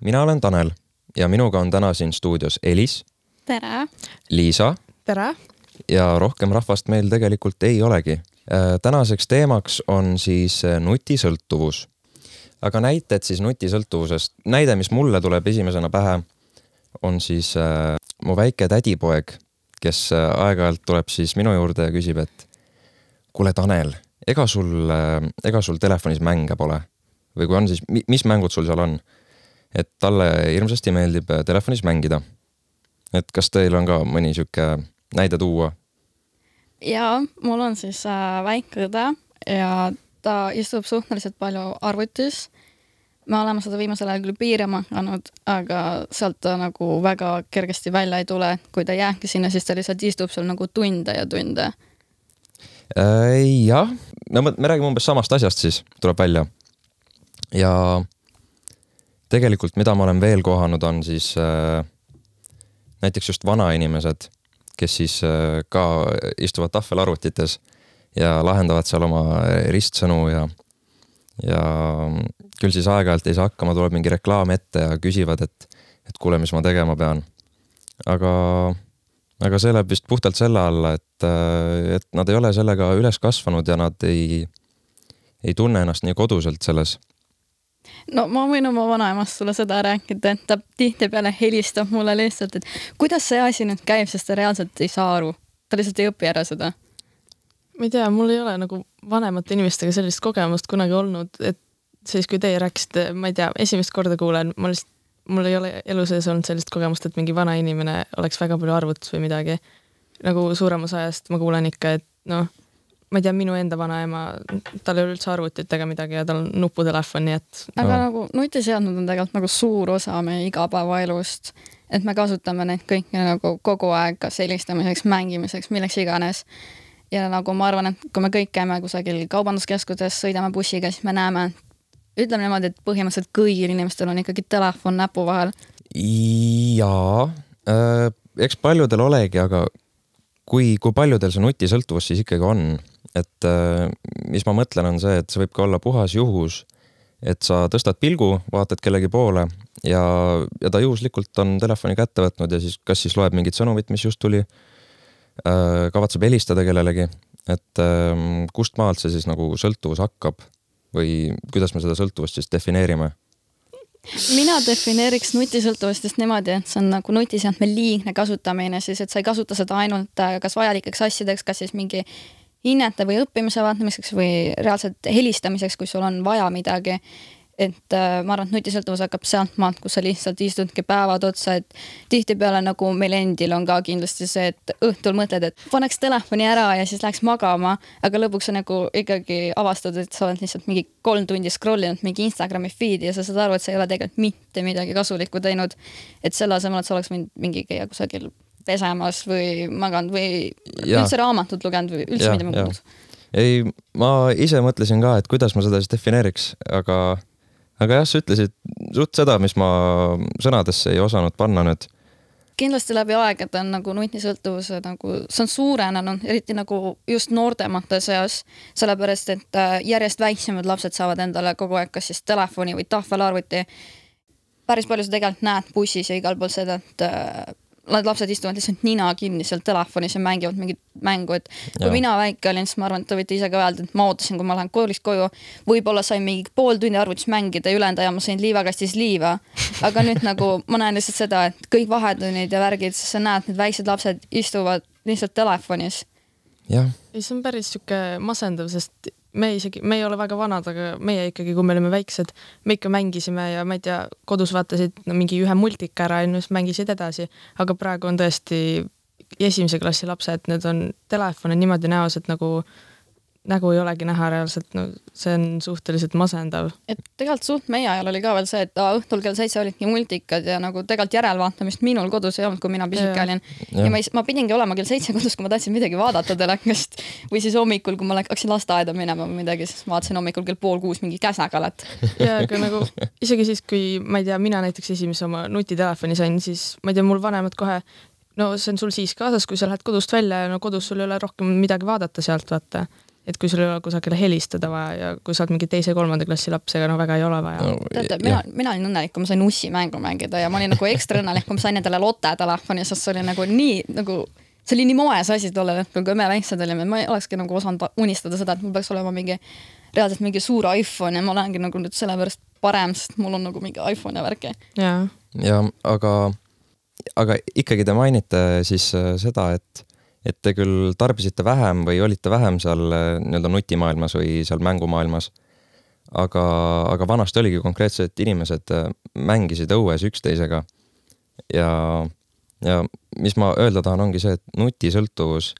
mina olen Tanel ja minuga on täna siin stuudios Elis, tere! Liisa tere! ja rohkem rahvast meil tegelikult ei olegi. tänaseks teemaks on siis nutisõltuvus. aga näited siis nutisõltuvusest, näide, mis mulle tuleb esimesena pähe, on siis äh, mu väike tädipoeg, kes aeg-ajalt tuleb siis minu juurde ja küsib, et kuule, Tanel, ega sul, ega sul telefonis mänge pole? või kui on, siis mis mängud sul seal on? Et talle hirmsasti meeldib telefonis mängida. et kas teil on ka mõni sihuke näide tuua? jaa, mul on siis äh, väike õde ja ta istub suhteliselt palju arvutis. me oleme seda viimasel ajal küll piirama hakanud, aga sealt ta nagu väga kergesti välja ei tule. kui ta jääbki sinna, siis ta lihtsalt istub seal nagu tunde ja tunde äh,. jah, no me räägime umbes samast asjast siis, tuleb välja. ja tegelikult, mida ma olen veel kohanud, on siis äh, näiteks just vanainimesed, kes siis äh, ka istuvad tahvelarvutites ja lahendavad seal oma ristsõnu ja, ja küll siis aeg-ajalt ei saa hakkama, tuleb mingi reklaam ette ja küsivad, et, et kuule, mis ma tegema pean. aga, aga see läheb vist puhtalt selle alla, et, äh, et nad ei ole sellega üles kasvanud ja nad ei, ei tunne ennast nii koduselt selles no ma võin oma vanaemast sulle seda rääkida, et ta tihtipeale helistab mulle lihtsalt, et kuidas see asi nüüd käib, sest ta reaalselt ei saa aru. ta lihtsalt ei õpi ära seda. ma ei tea, mul ei ole nagu vanemate inimestega sellist kogemust kunagi olnud, et siis, kui teie rääkisite, ma ei tea, esimest korda kuulen, ma lihtsalt, mul ei ole elu sees olnud sellist kogemust, et mingi vana inimene oleks väga palju arvutis või midagi. nagu suuremas ajast ma kuulen ikka, et noh ma ei tea, minu enda vanaema, tal ei ole üldse arvutit ega midagi ja tal on nuputelefon, nii et. aga no. nagu nutiseadmed on tegelikult nagu suur osa meie igapäevaelust, et me kasutame neid kõiki nagu kogu aeg, kas helistamiseks, mängimiseks, milleks iganes. ja nagu ma arvan, et kui me kõik käime kusagil kaubanduskeskuses, sõidame bussiga, siis me näeme, ütleme niimoodi, et põhimõtteliselt kõigil inimestel on ikkagi telefon näpu vahel. jaa äh,, eks paljudel olegi, aga kui, kui paljudel see nutisõltuvus siis ikkagi on? Et äh, mis ma mõtlen, on see, et see võib ka olla puhas juhus, et sa tõstad pilgu, vaatad kellegi poole ja, ja ta juhuslikult on telefoni kätte võtnud ja siis kas siis loeb mingit sõnumit, mis just tuli, äh, kavatseb helistada kellelegi, et ähm, kust maalt see siis nagu sõltuvus hakkab või kuidas me seda sõltuvust siis defineerime? mina defineeriks nutisõltuvust just niimoodi, et see on nagu nutiseadme liigne kasutamine, siis et sa ei kasuta seda ainult äh, kas vajalikeks asjadeks, kas siis mingi hinnete või õppimise vaatamiseks või reaalselt helistamiseks, kui sul on vaja midagi. et äh, ma arvan, et nutisõltuvus hakkab sealtmaalt, kus sa lihtsalt istudki päevad otsa, et tihtipeale nagu meil endil on ka kindlasti see, et õhtul mõtled, et paneks telefoni ära ja siis läheks magama, aga lõpuks sa nagu ikkagi avastad, et sa oled lihtsalt mingi kolm tundi scroll inud mingi Instagrami feed'i ja sa saad aru, et sa ei ole tegelikult mitte midagi kasulikku teinud. et selle asemel, et sa oleks võinud mingi käia kusagil pesemas või maganud või ja. üldse raamatut lugenud või üldse midagi muud? ei, ma ise mõtlesin ka, et kuidas ma seda siis defineeriks, aga, aga jah, sa ütlesid suht seda, mis ma sõnadesse ei osanud panna nüüd kindlasti läbi aegade on nagu nutisõltuvuse nagu, see on suurenenud, eriti nagu just noortemate seas, sellepärast et äh, järjest väiksemad lapsed saavad endale kogu aeg kas siis telefoni või tahvelarvuti. päris palju sa tegelikult näed bussis ja igal pool seda, et äh, need lapsed istuvad lihtsalt nina kinni seal telefonis ja mängivad mingit mängu, et kui ja. mina väike olin, siis ma arvan, et te võite ise ka öelda, et ma ootasin, kui ma lähen koolist koju, võib-olla sain mingi pool tundi arvutis mängida ja ülejäänud aja ma sõin liivakastis liiva. aga nüüd nagu ma näen lihtsalt seda, et kõik vahetunnid ja värgid, sa näed, need väiksed lapsed istuvad lihtsalt telefonis. jah. ei, see on päris sihuke masendav, sest me isegi, me ei ole väga vanad, aga meie ikkagi, kui me olime väiksed, me ikka mängisime ja ma ei tea, kodus vaatasid no, mingi ühe multika ära ja siis mängisid edasi, aga praegu on tõesti esimese klassi lapsed, need on telefone niimoodi näos, et nagu nägu ei olegi näha reaalselt, no see on suhteliselt masendav. et tegelikult suht meie ajal oli ka veel see, et aa, õhtul kell seitse olidki multikad ja nagu tegelikult järelvaatamist minul kodus ei olnud, kui mina pisike olin. ja ma, ma pidingi olema kell seitse kodus, kui ma tahtsin midagi vaadata telekast või siis hommikul, kui ma hakkasin lasteaeda minema või midagi, siis vaatasin hommikul kell pool kuus mingi käsnakalat. ja aga nagu isegi siis, kui ma ei tea, mina näiteks esimese oma nutitelefoni sain, siis ma ei tea, mul vanemad kohe no see on sul siis kaasas, kui sa lähed kodust välja ja no kodus sul ei ole rohkem midagi vaadata sealt, vaata et kui sul ei ole kusagile helistada vaja ja kui sa oled mingi teise-kolmanda klassi laps, ega no väga ei ole vaja no,. teate, mina, mina olin õnnelik, kui ma sain ussimängu mängida ja ma olin nagu ekstra õnnelik, kui ma sain endale Lotte telefoni, sest see oli nagu nii nagu see oli nii moes asi tollel hetkel, kui me väiksed olime, ma ei olekski nagu osanud unistada seda, et mul peaks olema mingi reaalselt mingi suur iPhone ja ma olengi nagu nüüd sellepärast parem, sest mul on nagu mingi iPhone ja värki. ja, ja aga, aga ikkagi te mainite siis äh, seda, et, et te küll tarbisite vähem või olite vähem seal äh, nii-öelda nutimaailmas või seal mängumaailmas. aga, aga vanasti oligi konkreetselt inimesed äh, mängisid õues üksteisega ja ja mis ma öelda tahan, ongi see, et nutisõltuvus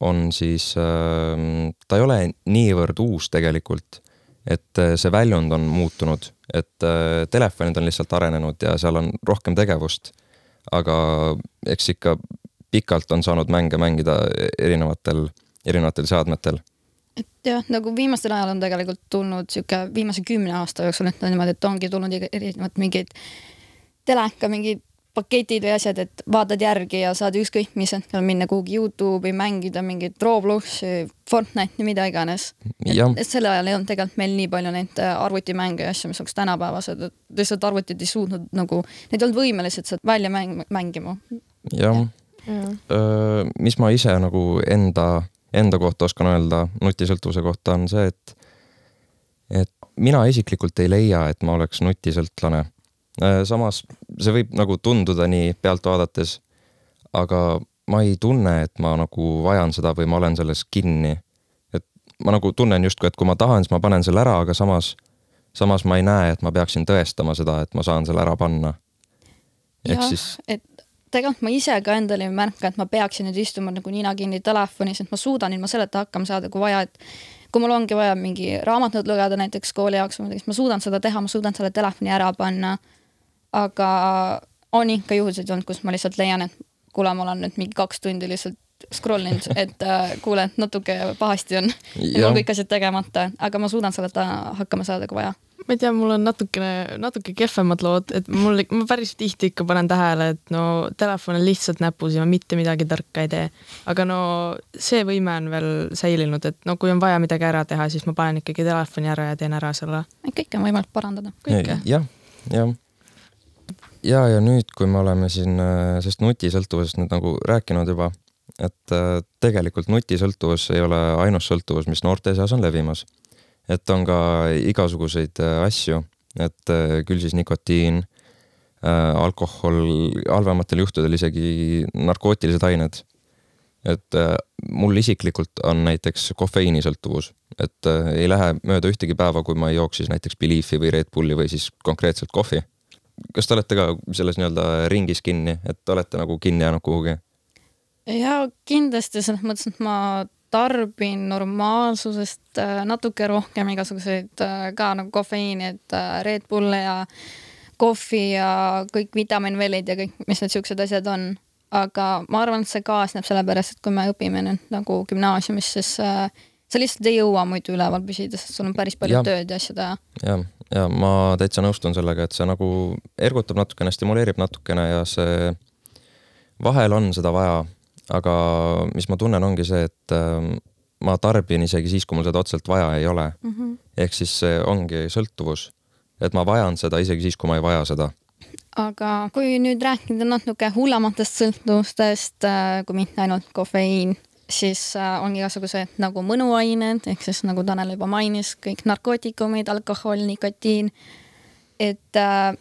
on siis äh,, ta ei ole niivõrd uus tegelikult, et äh, see väljund on muutunud, et äh, telefonid on lihtsalt arenenud ja seal on rohkem tegevust. aga eks ikka pikalt on saanud mänge mängida erinevatel, erinevatel seadmetel et jah, nagu viimastel ajal on tegelikult tulnud sihuke viimase kümne aasta jooksul, ütleme niimoodi, et ongi tulnud erinevad mingid teleka mingid paketid või asjad, et vaatad järgi ja saad ükskõik mis hetkel minna kuhugi Youtube'i, mängida mingit Robloksi, Fortnite'i, mida iganes. et sel ajal ei olnud tegelikult meil nii palju neid äh, arvutimänge ja asju, mis oleks tänapäevased, et lihtsalt arvutid ei suutnud nagu, need ei olnud võimelised sealt välja mäng, mängima. jah ja., mis ma ise nagu enda, enda kohta oskan öelda nutisõltuvuse kohta on see, et, et mina isiklikult ei leia, et ma oleks nutisõltlane samas see võib nagu tunduda nii pealt vaadates, aga ma ei tunne, et ma nagu vajan seda või ma olen selles kinni. et ma nagu tunnen justkui, et kui ma tahan, siis ma panen selle ära, aga samas, samas ma ei näe, et ma peaksin tõestama seda, et ma saan selle ära panna. siis. et tegelikult ma ise ka endale ei märka, et ma peaksin nüüd istuma nagu nina kinni telefonis, et ma suudan ilma selleta hakkama saada, kui vaja, et kui mul ongi vaja mingi raamatut lugeda näiteks kooli jaoks või midagi, siis ma suudan seda teha, ma suudan selle telefoni ära panna. Aga on ikka juhuseid olnud, kus ma lihtsalt leian, et kuule, ma olen nüüd mingi kaks tundi lihtsalt scroll inud, et äh, kuule, natuke pahasti on. Mul kõik asjad tegemata, aga ma suudan sellega hakkama saada, kui vaja. Ma ei tea, mul on natukene, natuke kehvemad lood, et mul, ma päris tihti ikka panen tähele, et no telefon on lihtsalt näpus ja ma mitte midagi tarka ei tee. aga no see võime on veel säilinud, et no kui on vaja midagi ära teha, siis ma panen ikkagi telefoni ära ja teen ära selle. kõike on võimalik parandada. jah, jah ja, ja nüüd, kui me oleme siin äh, sellest nutisõltuvusest nüüd nagu rääkinud juba, et äh, tegelikult nutisõltuvus ei ole ainus sõltuvus, mis noorte seas on levimas. Et on ka igasuguseid äh, asju, et küll siis nikotiin, alkohol, halvematel juhtudel isegi narkootilised ained. et mul isiklikult on näiteks kofeiinisõltuvus, et ei lähe mööda ühtegi päeva, kui ma ei jooks siis näiteks Beliefi või Red Bulli või siis konkreetselt kohvi kas te olete ka selles nii-öelda ringis kinni, et olete nagu kinni jäänud kuhugi? ja kindlasti selles mõttes, et ma tarbin normaalsusest äh, natuke rohkem igasuguseid äh, ka nagu kofeiini, et äh, Red Bull ja kohvi ja kõik vitamiinvelid ja kõik, mis need siuksed asjad on. aga ma arvan, et see kaasneb sellepärast, et kui me õpime nüüd nagu gümnaasiumis, siis sa lihtsalt ei jõua muidu üleval püsida, sest sul on päris palju ja. tööd ja asju teha. ja, ja ma täitsa nõustun sellega, et see nagu ergutab natukene, stimuleerib natukene ja see vahel on seda vaja, aga mis ma tunnen, ongi see, et ähm, ma tarbin isegi siis, kui mul seda otseselt vaja ei ole mm. -hmm. ehk siis see ongi sõltuvus, et ma vajan seda isegi siis, kui ma ei vaja seda aga kui nüüd rääkida natuke hullematest sõltuvustest, äh, kui mitte ainult kofeiin siis äh, on igasugused nagu mõnuained, ehk siis nagu Tanel juba mainis, kõik narkootikumid, alkohol, nikotiin. et äh,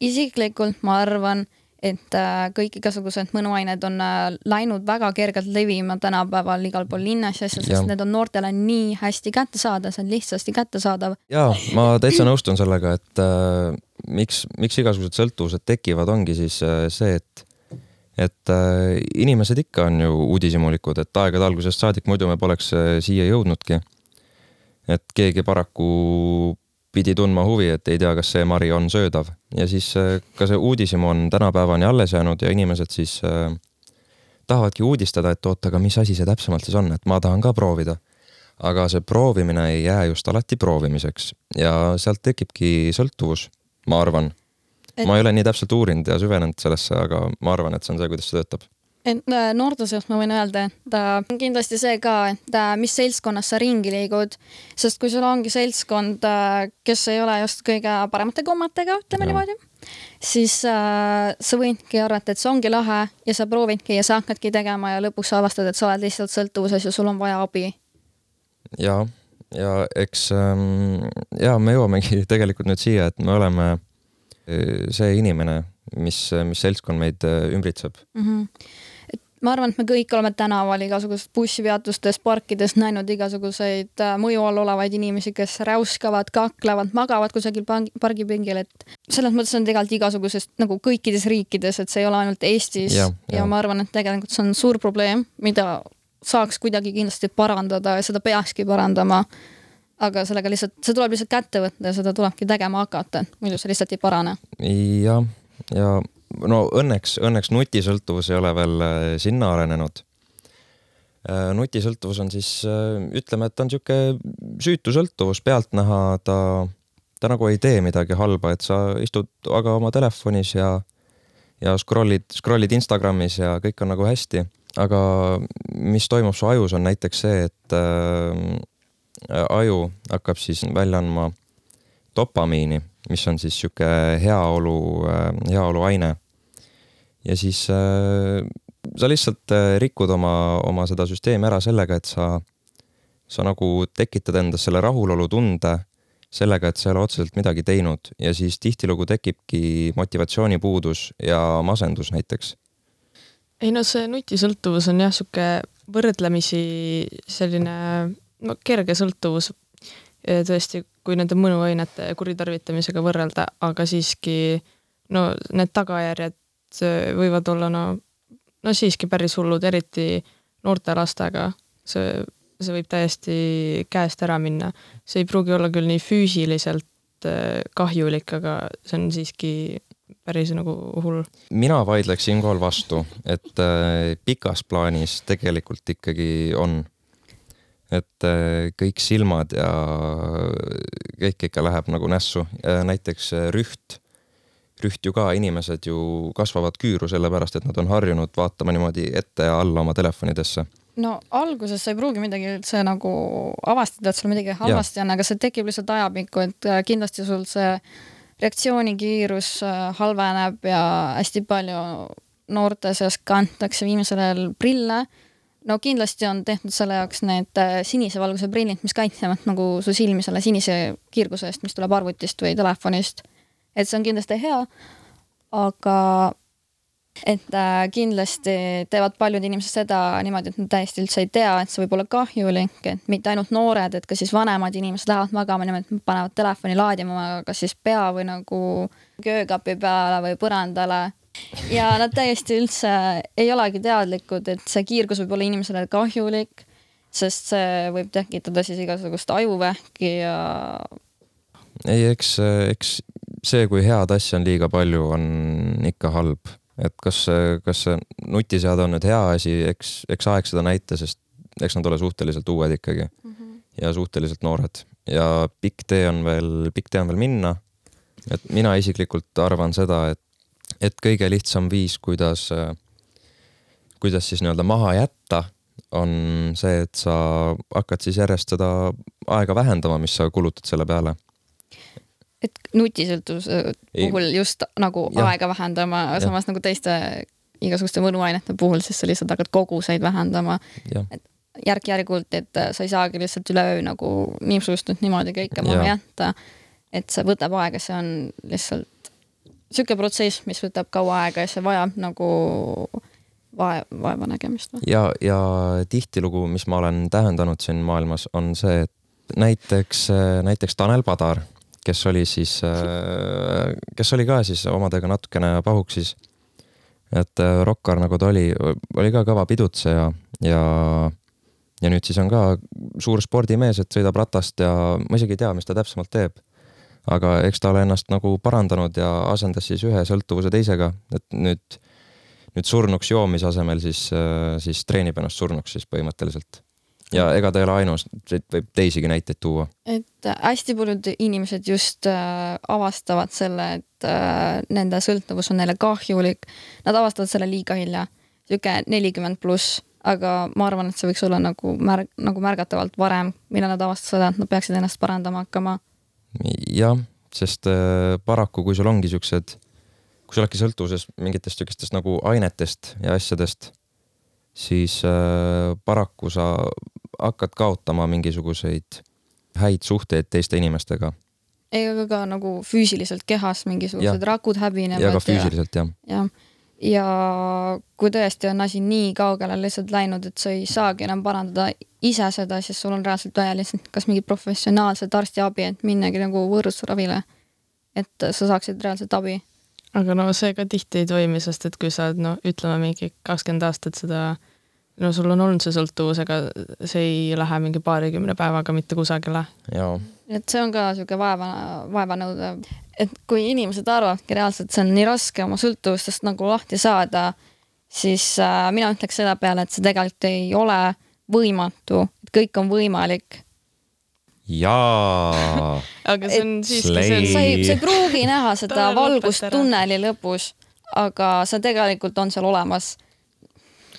isiklikult ma arvan, et äh, kõik igasugused mõnuained on äh, läinud väga kergelt levima tänapäeval igal pool linnas ja sest ja. need on noortele nii hästi kättesaadav, see on lihtsasti kättesaadav. ja ma täitsa nõustun sellega, et äh, miks, miks igasugused sõltuvused tekivad, ongi siis äh, see, et et äh, inimesed ikka on ju uudishimulikud, et aegade algusest saadik muidu me poleks äh, siia jõudnudki. et keegi paraku pidi tundma huvi, et ei tea, kas see mari on söödav ja siis äh, ka see uudishimu on tänapäevani alles jäänud ja inimesed siis äh, tahavadki uudistada, et oota, aga mis asi see täpsemalt siis on, et ma tahan ka proovida. aga see proovimine ei jää just alati proovimiseks ja sealt tekibki sõltuvus, ma arvan et... ma ei ole nii täpselt uurinud ja süvenenud sellesse, aga ma arvan, et see on see, kuidas see töötab. Et äh, noorte seas ma võin öelda, et äh, kindlasti see ka, et äh, mis seltskonnas sa ringi liigud, sest kui sul ongi seltskond, kes ei ole just kõige paremate kommatega, ütleme niimoodi, siis äh, sa võidki arvata, et see ongi lahe ja sa proovidki ja sa hakkadki tegema ja lõpuks sa avastad, et sa oled lihtsalt sõltuvuses ja sul on vaja abi. ja, ja eks ähm, ja me jõuamegi tegelikult nüüd siia, et me oleme see inimene, mis, mis seltskond meid ümbritseb mm. -hmm ma arvan, et me kõik oleme tänaval igasugustes bussipeatustes, parkides näinud igasuguseid äh, mõju all olevaid inimesi, kes räuskavad, kaklevad, magavad kusagil pargipingil, et selles mõttes on tegelikult igasugusest nagu kõikides riikides, et see ei ole ainult Eestis ja, ja. ja ma arvan, et tegelikult see on suur probleem, mida saaks kuidagi kindlasti parandada ja seda peakski parandama. aga sellega lihtsalt, see tuleb lihtsalt kätte võtta ja seda tulebki tegema hakata, muidu see lihtsalt ei parane. jah, ja, ja no õnneks, õnneks nutisõltuvus ei ole veel äh, sinna arenenud. Äh, nutisõltuvus on siis, äh, ütleme, et ta on sihuke süütu sõltuvus, pealtnäha ta, ta nagu ei tee midagi halba, et sa istud aga oma telefonis ja, ja scroll'id, scroll'id Instagramis ja kõik on nagu hästi. aga mis toimub su ajus, on näiteks see, et äh, aju hakkab siis välja andma dopamiini, mis on siis sihuke heaolu, heaoluaine ja siis äh, sa lihtsalt äh, rikud oma, oma seda süsteemi ära sellega, et sa, sa nagu tekitad endas selle rahulolutunde sellega, et sa ei ole otseselt midagi teinud ja siis tihtilugu tekibki motivatsioonipuudus ja masendus näiteks. ei no see nutisõltuvus on jah, sihuke võrdlemisi selline no kerge sõltuvus tõesti, kui nende mõnuainete kuritarvitamisega võrrelda, aga siiski no need tagajärjed võivad olla no, no siiski päris hullud, eriti noorte lastega. see, see võib täiesti käest ära minna. see ei pruugi olla küll nii füüsiliselt äh, kahjulik, aga see on siiski päris nagu hull. mina vaidleks siinkohal vastu, et äh, pikas plaanis tegelikult ikkagi on. et äh, kõik silmad ja kõik ikka läheb nagu nässu, näiteks rüht rüht ju ka, inimesed ju kasvavad küüru sellepärast, et nad on harjunud vaatama niimoodi ette ja alla oma telefonidesse. No alguses sa ei pruugi midagi üldse nagu avastada, et sul midagi halvasti on, aga see tekib lihtsalt ajapikku, et äh, kindlasti sul see reaktsioonikiirus äh, halveneb ja hästi palju noorte seas kantakse viimasel ajal prille. no kindlasti on tehtud selle jaoks need äh, sinise valguse prillid, mis kaitsevad nagu su silmi selle sinise kiirguse eest, mis tuleb arvutist või telefonist et see on kindlasti hea, aga et äh, kindlasti teevad paljud inimesed seda niimoodi, et nad täiesti üldse ei tea, et see võib olla kahjulik, et mitte ainult noored, et ka siis vanemad inimesed lähevad magama et panevad telefoni laadima kas siis pea või nagu köökapi peale või põrandale ja nad täiesti üldse ei olegi teadlikud, et see kiirgus võib olla inimesele kahjulik, sest see võib tekitada siis igasugust ajuvähki ja. ei, eks, eks see, kui head asja on liiga palju, on ikka halb. et kas, kas see nutiseade on nüüd hea asi, eks, eks aeg seda näita, sest eks nad ole suhteliselt uued ikkagi mm -hmm. ja suhteliselt noored ja pikk tee on veel, pikk tee on veel minna. et mina isiklikult arvan seda, et, et kõige lihtsam viis, kuidas, kuidas siis nii-öelda maha jätta, on see, et sa hakkad siis järjest seda aega vähendama, mis sa kulutad selle peale et nutisõltuvuse puhul just nagu ja. aega vähendama, samas nagu teiste igasuguste mõnuainete puhul, siis sa lihtsalt hakkad koguseid vähendama. et järk-järgult, et sa ei saagi lihtsalt üleöö nagu niisugust nüüd niimoodi kõike maha jätta. et see võtab aega, see on lihtsalt sihuke protsess, mis võtab kaua aega ja see vajab nagu vae-, vaevanägemist. ja, ja tihtilugu, mis ma olen tähendanud siin maailmas, on see, et näiteks, näiteks Tanel Padar kes oli siis, äh, kes oli ka siis omadega natukene pahuksis. et äh, rokkar, nagu ta oli, oli ka kõva pidutseja ja, ja nüüd siis on ka suur spordimees, et sõidab ratast ja ma isegi ei tea, mis ta täpsemalt teeb. aga eks ta ole ennast nagu parandanud ja asendas siis ühe sõltuvuse teisega, et nüüd, nüüd surnuks joomise asemel siis, äh, siis treenib ennast surnuks siis põhimõtteliselt ja ega ta ei ole ainus, võib teisigi näiteid tuua. et hästi paljud inimesed just äh, avastavad selle, et äh, nende sõltuvus on neile kahjulik. Nad avastavad selle liiga hilja, sihuke nelikümmend pluss, aga ma arvan, et see võiks olla nagu märg-, nagu märgatavalt varem, millal nad avastasid, et nad peaksid ennast parandama hakkama. jah, sest äh, paraku, kui sul ongi siuksed, kui sa oledki sõltuvuses mingitest siukestest nagu ainetest ja asjadest, siis äh, paraku sa hakkad kaotama mingisuguseid häid suhteid teiste inimestega. ei, aga ka nagu füüsiliselt kehas mingisugused Ja. rakud häbinevad. ja ka füüsiliselt jah. jah, ja kui tõesti on asi nii kaugele lihtsalt läinud, et sa ei saagi enam parandada ise seda, siis sul on reaalselt vaja lihtsalt kas mingit professionaalset arstiabi, et minnagi nagu võõrusravile. et sa saaksid reaalselt abi. aga no see ka tihti ei toimi, sest et kui sa oled, no ütleme mingi kakskümmend aastat seda, no sul on olnud see sõltuvus, ega see ei lähe mingi paarikümne päevaga mitte kusagile. et see on ka niisugune vaeva, vaevanõudev, et kui inimesed arvavadki reaalselt, see on nii raske oma sõltuvustest nagu lahti saada, siis äh, mina ütleks selle peale, et see tegelikult ei ole võimatu, et kõik on võimalik. Jaa. Aga see on siiski, see sa on ei, sa ei pruugi näha seda valgust tunneli lõpus, aga see tegelikult on seal olemas.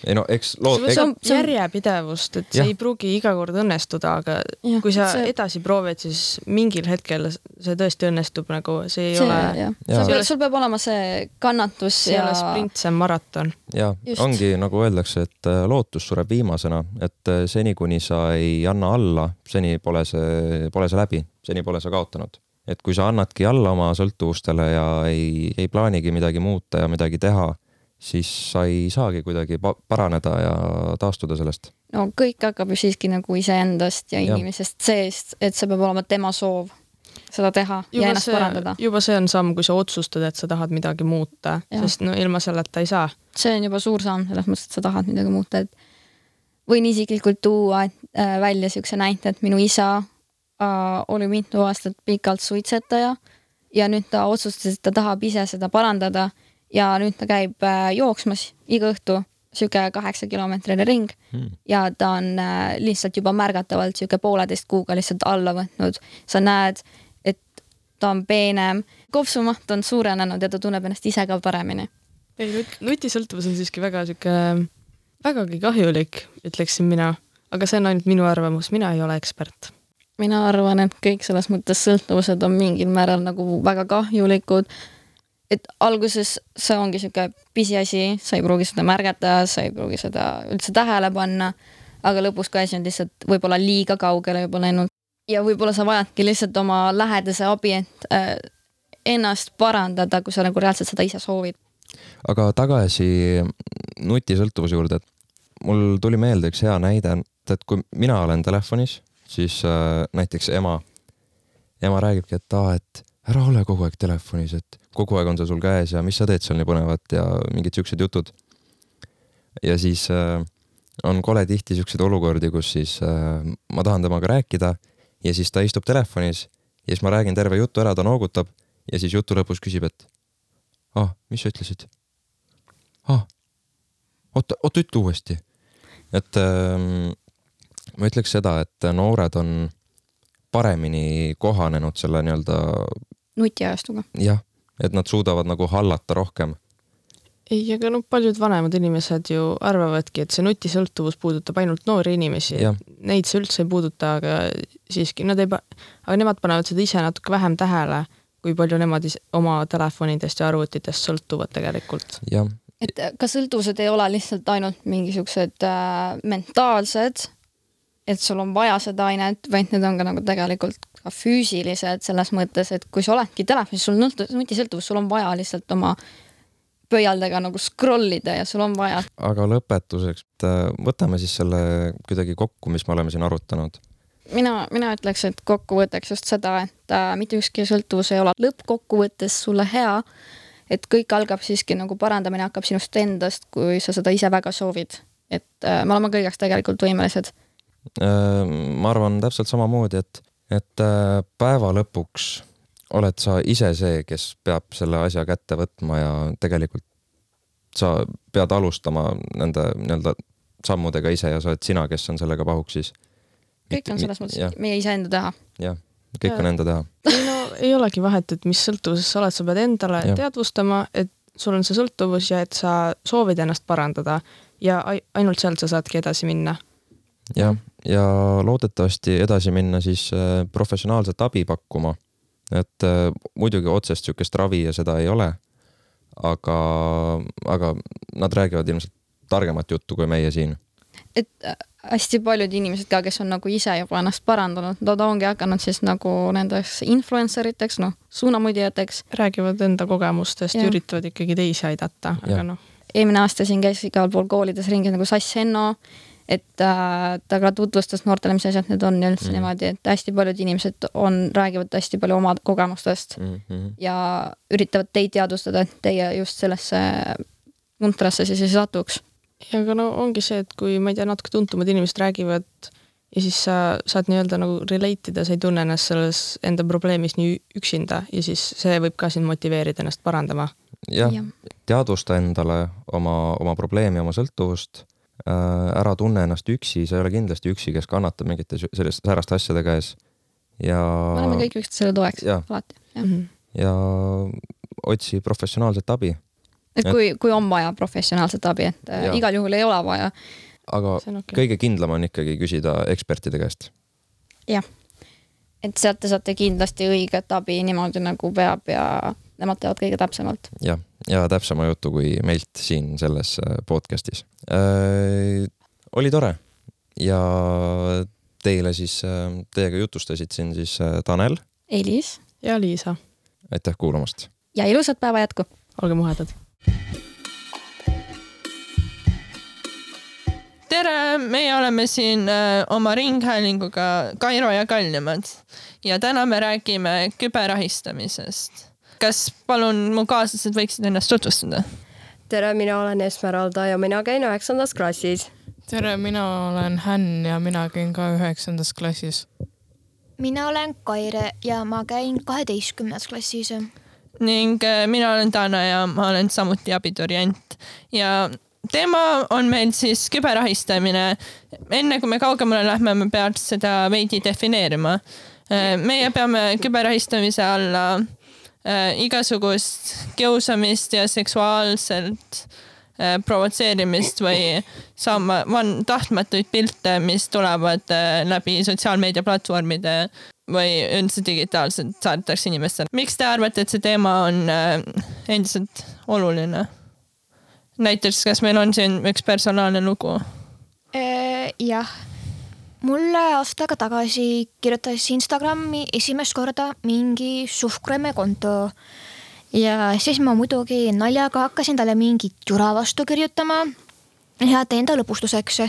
Ei no eks see lood, see on- võtab järjepidevust, et see Jah. ei pruugi iga kord õnnestuda, aga Jah, kui sa see- edasi proovid, siis mingil hetkel see tõesti õnnestub, nagu see ei see, ole, sul, sul peab olema see kannatus see ei ja ole sprint, see on maraton. ja Just. ongi nagu öeldakse, et äh, lootus sureb viimasena, et äh, seni, kuni sa ei anna alla, seni pole see, pole see läbi, seni pole sa kaotanud. et kui sa annadki alla oma sõltuvustele ja ei, ei plaanigi midagi muuta ja midagi teha, siis sa ei saagi kuidagi pa- paraneda ja taastuda sellest. no kõik hakkab ju siiski nagu iseendast ja Jah. inimesest seest, et see peab olema tema soov seda teha ja juba ennast see parandada,. juba see on samm, kui sa otsustad, et sa tahad midagi muuta, sest no ilma selleta ei saa. see on juba suur samm selles mõttes, et sa tahad midagi muuta, et võin isiklikult tuua äh, välja siukse näite, et minu isa äh, oli mitu aastat pikalt suitsetaja ja nüüd ta otsustas, et ta tahab ise seda parandada ja nüüd ta käib äh, jooksmas iga õhtu sihuke kaheksa kilomeetrine ring Hmm. ja ta on äh, lihtsalt juba märgatavalt sihuke pooleteist kuuga lihtsalt alla võtnud. sa näed, et ta on peenem, kopsumaht on suurenenud ja ta tunneb ennast ise ka paremini. ei, nut-, nutisõltuvus on siiski väga sihuke, vägagi kahjulik, ütleksin mina. aga see on ainult minu arvamus, mina ei ole ekspert. mina arvan, et kõik selles mõttes sõltuvused on mingil määral nagu väga kahjulikud. Et alguses see ongi sihuke pisiasi, sa ei pruugi seda märgata, sa ei pruugi seda üldse tähele panna, aga lõpus, kui asi on lihtsalt võib-olla liiga kaugele juba läinud ja võib-olla sa vajadki lihtsalt oma lähedase abi, et äh, ennast parandada, kui sa nagu reaalselt seda ise soovid. aga tagasi nutisõltuvuse juurde, et mul tuli meelde üks hea näide, et kui mina olen telefonis, siis äh, näiteks ema, ema räägibki, et aa, et ära ole kogu aeg telefonis, et kogu aeg on see sul käes ja mis sa teed seal nii põnevat ja mingid siuksed jutud. ja siis äh, on kole tihti siukseid olukordi, kus siis äh, ma tahan temaga rääkida ja siis ta istub telefonis ja siis ma räägin terve jutu ära, ta noogutab ja siis jutu lõpus küsib, et ah, mis sa ütlesid? ah, oota, oota ütle uuesti. et ähm, ma ütleks seda, et noored on paremini kohanenud selle nii-öelda nutiajastuga. jah, et nad suudavad nagu hallata rohkem. ei, aga no paljud vanemad inimesed ju arvavadki, et see nutisõltuvus puudutab ainult noori inimesi. Neid see üldse ei puuduta, aga siiski nad ei pa-, aga nemad panevad seda ise natuke vähem tähele, kui palju nemad ise oma telefonidest ja arvutitest sõltuvad tegelikult. et ka sõltuvused ei ole lihtsalt ainult mingisugused äh, mentaalsed, et sul on vaja seda ainet, vaid need on ka nagu tegelikult ka füüsilised selles mõttes, et kui sa oledki telefonis, sul on nut- nutisõltuvus, sul on vaja lihtsalt oma pöialdega nagu scroll ida ja sul on vaja aga lõpetuseks, et äh, võtame siis selle kuidagi kokku, mis me oleme siin arutanud. mina, mina ütleks, et kokkuvõtteks just seda, et äh, mitte ükski sõltuvus ei ole lõppkokkuvõttes sulle hea. et kõik algab siiski nagu parandamine hakkab sinust endast, kui sa seda ise väga soovid. et äh, me oleme kõigeks tegelikult võimelised. Äh, ma arvan täpselt samamoodi, et, et äh, päeva lõpuks oled sa ise see, kes peab selle asja kätte võtma ja tegelikult sa pead alustama nende nii-öelda sammudega ise ja sa oled sina, kes on sellega pahuksis. kõik on selles mõttes meie iseenda teha. jah, kõik on enda teha. ei no ei olegi vahet, et mis sõltuvuses sa oled, sa pead endale Jah. teadvustama, et sul on see sõltuvus ja et sa soovid ennast parandada ja ai- ainult sealt sa saadki edasi minna. Jah, ja loodetavasti edasi minna siis äh, professionaalset abi pakkuma. et äh, muidugi otsest sihukest ravi ja seda ei ole. aga, aga nad räägivad ilmselt targemat juttu kui meie siin. et äh, hästi paljud inimesed ka, kes on nagu ise juba ennast parandanud, nad ongi hakanud siis nagu nendeks influencer iteks, noh, suunamudjateks. räägivad enda kogemustest ja üritavad ikkagi teisi aidata, aga noh, eelmine aasta siin käis igal pool koolides ringi nagu Sass Henno, et äh, ta ka tutvustas noortele, mis asjad need on ja üldse mm. niimoodi, et hästi paljud inimesed on, räägivad hästi palju oma kogemustest mm. -hmm. ja üritavad teid teadvustada, et teie just sellesse puntrasse siis ei satuks. ja aga no ongi see, et kui ma ei tea, natuke tuntumad inimesed räägivad ja siis sa saad nii-öelda nagu relate ida, sa ei tunne ennast selles enda probleemis nii üksinda ja siis see võib ka sind motiveerida ennast parandama. jah Jah. ja., teadvusta endale oma, oma probleemi, oma sõltuvust. Ära tunne ennast üksi, sa ei ole kindlasti üksi, kes kannatab mingite selliste sääraste asjade käes. ja me oleme kõik üksteisele toeks Jah. alati. Mhm. ja otsi professionaalset abi, et kui, kui on vaja professionaalset abi, et äh, Jah. igal juhul ei ole vaja. aga okay.. kõige kindlam on ikkagi küsida ekspertide käest. et sealt te saate kindlasti õiget abi niimoodi nagu peab ja nemad teavad kõige täpsemalt. jah, ja täpsema jutu kui meilt siin selles äh, podcast'is äh,. oli tore ja teile siis, teiega jutustasid siin siis äh, Tanel, Elis ja Liisa, aitäh kuulamast. ja ilusat päeva jätku! olge muhedad tere, meie oleme siin äh, oma ringhäälinguga Kairo ja Kallimad ja täna me räägime küberahistamisest. Kas palun mu kaaslased võiksid ennast tutvustada? tere, mina olen Esmeralda ja mina käin üheksandas klassis. tere, mina olen Hänn ja mina käin ka üheksandas klassis. mina olen Kaire ja ma käin kaheteistkümnes klassis. ning äh, mina olen Dana ja ma olen samuti abiturient ja teema on meil siis küberahistamine. enne kui me kaugemale lähme, me peaks seda veidi defineerima. meie peame küberahistamise alla äh, igasugust kiusamist ja seksuaalselt äh, provotseerimist või saama van- tahtmatuid pilte, mis tulevad äh, läbi sotsiaalmeediaplatvormide või üldse digitaalselt saadetakse inimestele. miks te arvate, et see teema on äh, endiselt oluline? näiteks, kas meil on siin üks personaalne lugu? jah, mulle aasta aega tagasi kirjutas Instagrami esimest korda mingi suhkreme konto. Ja siis ma muidugi naljaga hakkasin talle mingit jura vastu kirjutama. Heade enda lõbustuseks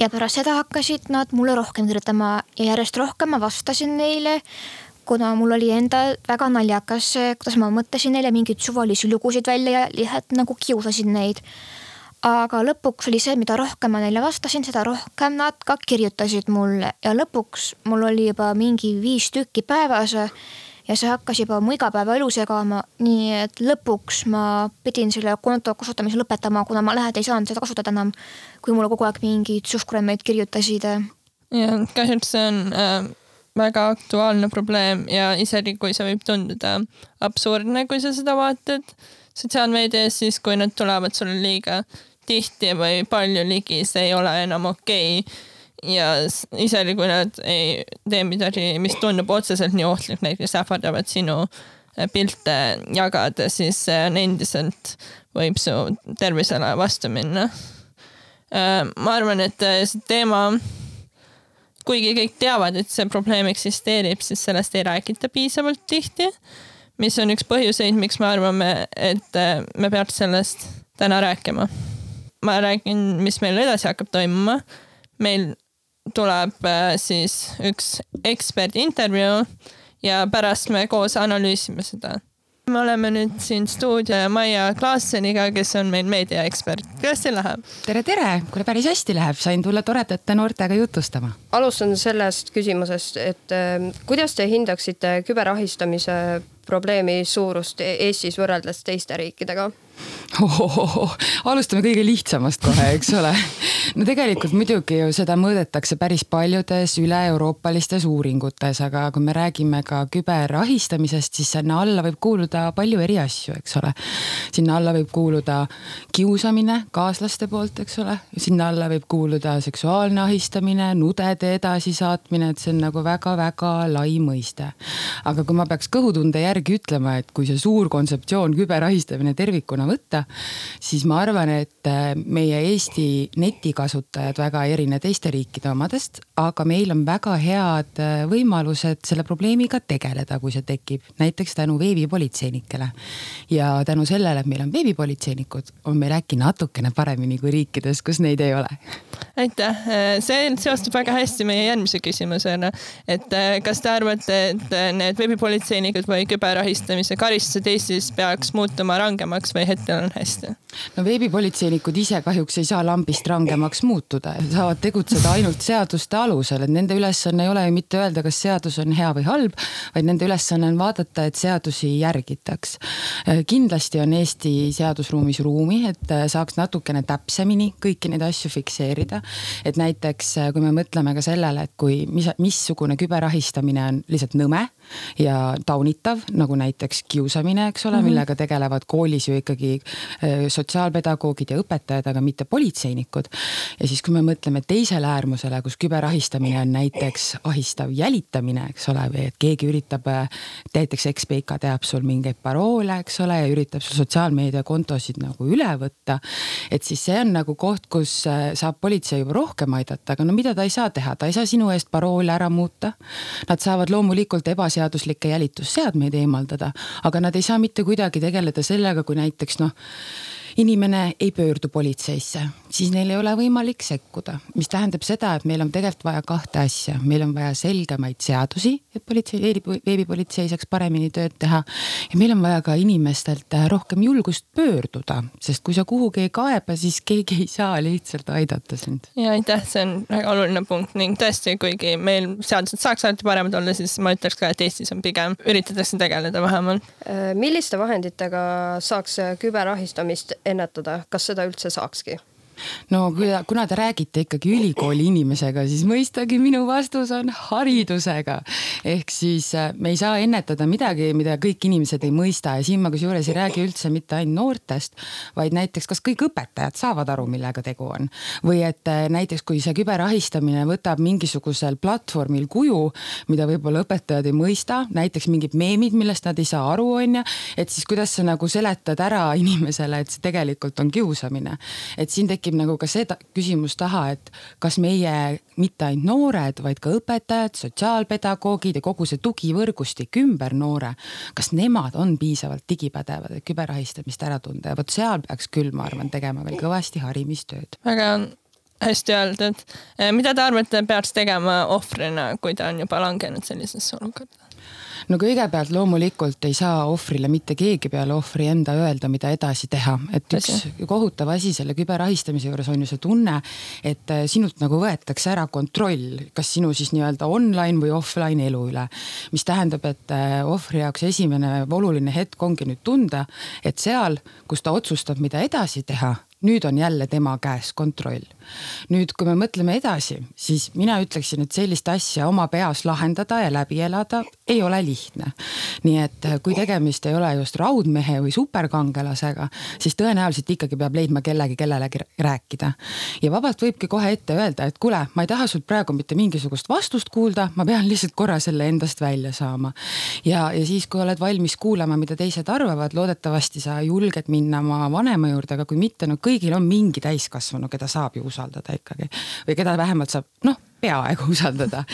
ja pärast seda hakkasid nad mulle rohkem kirjutama ja järjest rohkem ma vastasin neile kuna mul oli endal väga naljakas, kuidas ma mõtlesin neile mingeid suvalisi lugusid välja ja lihtsalt nagu kiusasin neid. Aga lõpuks oli see, mida rohkem ma neile vastasin, seda rohkem nad ka kirjutasid mulle. Ja lõpuks mul oli juba mingi viis tükki päevas ja see hakkas juba mu igapäevaelu segama, nii et lõpuks ma pidin selle konto kasutamise lõpetama, kuna ma lähedal ei saanud seda kasutada enam, kui mulle kogu aeg mingeid suhkremeid kirjutasid. Ja kahjuks see on äh, väga aktuaalne probleem ja isegi kui see võib tunduda absurdne, kui sa seda vaatad sotsiaalmeedias, siis kui nad tulevad sulle liiga tihti või palju ligi, see ei ole enam okei okay. ja isegi kui nad ei tee midagi, mis tundub otseselt nii ohtlik, näiteks ähvardavad sinu äh, pilte jagada, siis see on endiselt, võib su tervisele vastu minna. ma arvan, et äh, see teema kuigi kõik teavad, et see probleem eksisteerib, siis sellest ei räägita piisavalt tihti. mis on üks põhjuseid, miks me arvame, et äh, me peaks sellest täna rääkima. Ma räägin, mis meil edasi hakkab toimuma. meil tuleb äh, siis üks eksperdi intervjuu ja pärast me koos analüüsime seda. me oleme nüüd siin stuudio Maia Klaasseniga, kes on meil meediaekspert. kuidas teil läheb? tere, tere, kuule päris hästi läheb, sain tulla toredate noortega jutustama. alustan sellest küsimusest, et äh, kuidas te hindaksite küberahistamise probleemi suurust E- Eestis võrreldes teiste riikidega? Alustame kõige lihtsamast kohe, eks ole. no tegelikult muidugi ju seda mõõdetakse päris paljudes üle-euroopalistes uuringutes, aga kui me räägime ka küberahistamisest, siis sinna alla võib kuuluda palju eri asju, eks ole. sinna alla võib kuuluda kiusamine kaaslaste poolt, eks ole, sinna alla võib kuuluda seksuaalne ahistamine, nudede edasisaatmine, et see on nagu väga-väga lai mõiste. aga kui ma peaks kõhutunde järgi ütlema, et kui see suur kontseptsioon küberahistamine tervikuna võtta, siis ma arvan, et äh, meie Eesti netikasutajad väga ei erine teiste riikide omadest, aga meil on väga head äh, võimalused selle probleemiga tegeleda, kui see tekib, näiteks tänu veebipolitseinikele. ja tänu sellele, et meil on veebipolitseinikud, on meil äkki natukene paremini kui riikides, kus neid ei ole. aitäh, see seostub väga hästi meie järgmise küsimusena, et äh, kas te arvate, et need veebipolitseinikud või küberahistamise karistused Eestis peaks muutuma rangemaks või hetkel on hästi? no veebipolitseinikud ise kahjuks ei saa lambist rangemaks muutuda, saavad tegutseda ainult seaduste alusel, et nende ülesanne ei ole ju mitte öelda, kas seadus on hea või halb, vaid nende ülesanne on vaadata, et seadusi järgitaks. kindlasti on Eesti seadusruumis ruumi, et saaks natukene täpsemini kõiki neid asju fikseerida. et näiteks kui me mõtleme ka sellele, et kui mis, missugune küberahistamine on lihtsalt nõme ja taunitav, nagu näiteks kiusamine, eks ole mm, -hmm. millega tegelevad koolis ju ikkagi sotsiaalpedagoogid ja õpetajad, aga mitte politseinikud. ja siis, kui me mõtleme teisele äärmusele, kus küberahistamine on näiteks ahistav jälitamine, eks ole, või et keegi üritab, näiteks ekspeika teab sul mingeid paroole, eks ole, ja üritab sul sotsiaalmeediakontosid nagu üle võtta. et siis see on nagu koht, kus saab politsei juba rohkem aidata, aga no mida ta ei saa teha, ta ei saa sinu eest paroole ära muuta. Nad saavad loomulikult ebaseaduslikke jälitusseadmeid eemaldada, aga nad ei saa mitte kuidagi tegeleda sellega, kui näiteks noh inimene ei pöördu politseisse, siis neil ei ole võimalik sekkuda, mis tähendab seda, et meil on tegelikult vaja kahte asja, meil on vaja selgemaid seadusi, et politsei, veebipolitsei saaks paremini tööd teha. ja meil on vaja ka inimestelt rohkem julgust pöörduda, sest kui sa kuhugi ei kaeba, siis keegi ei saa lihtsalt aidata sind. ja aitäh, see on väga oluline punkt ning tõesti, kuigi meil seadused saaks alati paremad olla, siis ma ütleks ka, et Eestis on pigem üritatakse tegeleda vähemalt. milliste vahenditega saaks küberahistamist ennetada, kas seda üldse saakski? No kuna te räägite ikkagi ülikooli inimesega, siis mõistagi minu vastus on haridusega. ehk siis äh, me ei saa ennetada midagi, mida kõik inimesed ei mõista ja siin ma kusjuures ei räägi üldse mitte ainult noortest, vaid näiteks, kas kõik õpetajad saavad aru, millega tegu on. või et äh, näiteks, kui see küberahistamine võtab mingisugusel platvormil kuju, mida võib-olla õpetajad ei mõista, näiteks mingid meemid, millest nad ei saa aru, on ju. et siis kuidas sa nagu seletad ära inimesele, et see tegelikult on kiusamine. et siin tekib tekib nagu ka see küsimus taha, et kas meie mitte ainult noored, vaid ka õpetajad, sotsiaalpedagoogid ja kogu see tugivõrgustik ümber noore, kas nemad on piisavalt digipädevad, et küberahistamist ära tunda ja vot seal peaks küll, ma arvan, tegema veel kõvasti harimistööd. väga hästi öeldud. mida te arvate, peaks tegema ohvrina, kui ta on juba langenud sellisesse olukorda? No kõigepealt loomulikult ei saa ohvrile mitte keegi peale ohvri enda öelda, mida edasi teha, et üks kohutav asi selle küberahistamise juures on ju see tunne, et äh, sinult nagu võetakse ära kontroll, kas sinu siis nii-öelda online või offline elu üle. mis tähendab, et äh, ohvri jaoks esimene oluline hetk ongi nüüd tunda, et seal, kus ta otsustab, mida edasi teha nüüd on jälle tema käes kontroll. nüüd, kui me mõtleme edasi, siis mina ütleksin, et sellist asja oma peas lahendada ja läbi elada ei ole lihtne. nii et äh, kui tegemist ei ole just raudmehe või superkangelasega, siis tõenäoliselt ikkagi peab leidma kellegi, kellelegi rääkida. ja vabalt võibki kohe ette öelda, et kuule, ma ei taha sult praegu mitte mingisugust vastust kuulda, ma pean lihtsalt korra selle endast välja saama. ja, ja siis, kui oled valmis kuulama, mida teised arvavad, loodetavasti sa julged minna oma vanema juurde, aga kui mitte, no kõik kõigil on mingi täiskasvanu, keda saab ju usaldada ikkagi või keda vähemalt saab noh peaaegu usaldada.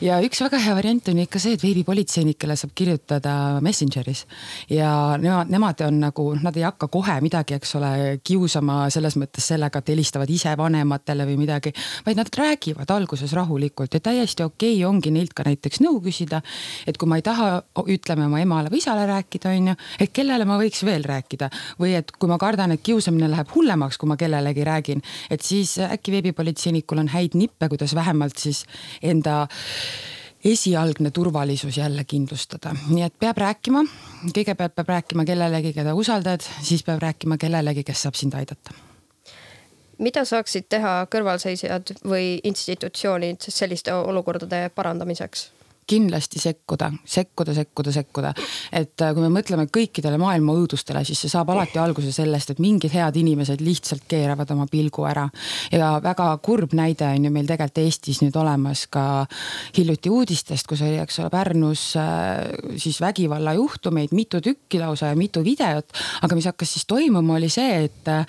ja üks väga hea variant on ikka see, et veebipolitseinikele saab kirjutada Messengeris ja nemad, nemad on nagu, nad ei hakka kohe midagi, eks ole, kiusama selles mõttes sellega, et helistavad ise vanematele või midagi, vaid nad räägivad alguses rahulikult ja täiesti okei okay ongi neilt ka näiteks nõu küsida. et kui ma ei taha, ütleme oma emale või isale rääkida, on ju, et kellele ma võiks veel rääkida või et kui ma kardan, et kiusamine läheb hullemaks, kui ma kellelegi räägin, et siis äkki veebipolitseinikul on häid nippe, kuidas vähemalt siis enda esialgne turvalisus jälle kindlustada, nii et peab rääkima, kõigepealt peab rääkima kellelegi, keda usaldad, siis peab rääkima kellelegi, kes saab sind aidata. Mida saaksid teha kõrvalseisjad või institutsioonid selliste olukordade parandamiseks? Kindlasti sekkuda, sekkuda, sekkuda, sekkuda. et äh, kui me mõtleme kõikidele maailma õudustele, siis see saab alati alguse sellest, et mingid head inimesed lihtsalt keeravad oma pilgu ära. ja väga kurb näide on ju meil tegelikult Eestis nüüd olemas ka hiljuti uudistest, kus oli, eks ole, Pärnus äh, siis vägivallajuhtumeid, mitu tükki lausa ja mitu videot. aga mis hakkas siis toimuma, oli see, et äh,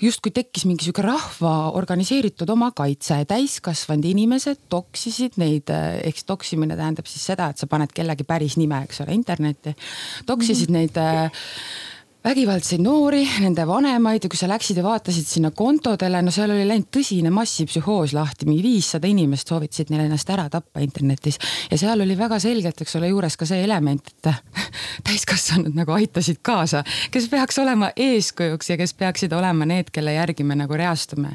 justkui tekkis mingi sihuke rahva organiseeritud omakaitse, täiskasvanud inimesed toksisid neid, eks toksimine tähendab siis seda, et sa paned kellegi päris nime, eks ole, internetti. toksisid mm -hmm. neid vägivaldseid noori, nende vanemaid ja kui sa läksid ja vaatasid sinna kontodele, no seal oli läinud tõsine massipsühhoos lahti, mingi viissada inimest soovitasid neil ennast ära tappa internetis. ja seal oli väga selgelt, eks ole, juures ka see element, et täiskasvanud nagu aitasid kaasa, kes peaks olema eeskujuks ja kes peaksid olema need, kelle järgi me nagu reastume.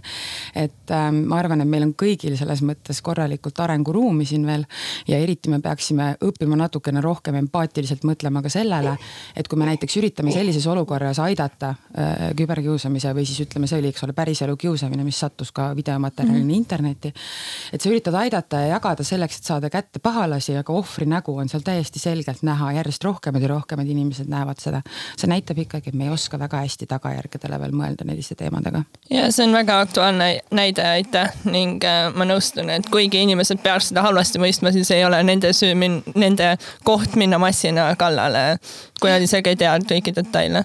et ähm, ma arvan, et meil on kõigil selles mõttes korralikult arenguruumi siin veel ja eriti me peaksime õppima natukene rohkem empaatiliselt mõtlema ka sellele, et kui me näiteks üritame sellises olukorras olukorras aidata äh, küberkiusamise või siis ütleme, see oli, eks ole, päriselu kiusamine, mis sattus ka videomaterjalina mm -hmm. internetti. et sa üritad aidata ja jagada selleks, et saada kätte pahalasi, aga ohvri nägu on seal täiesti selgelt näha, järjest rohkemad ja rohkemad inimesed näevad seda. see näitab ikkagi, et me ei oska väga hästi tagajärgedele veel mõelda selliste teemadega. ja see on väga aktuaalne näide, aitäh ning äh, ma nõustun, et kuigi inimesed peaks seda halvasti mõistma, siis ei ole nende süü, nende koht minna massina kallale, kui nad isegi ei tea kõiki detaile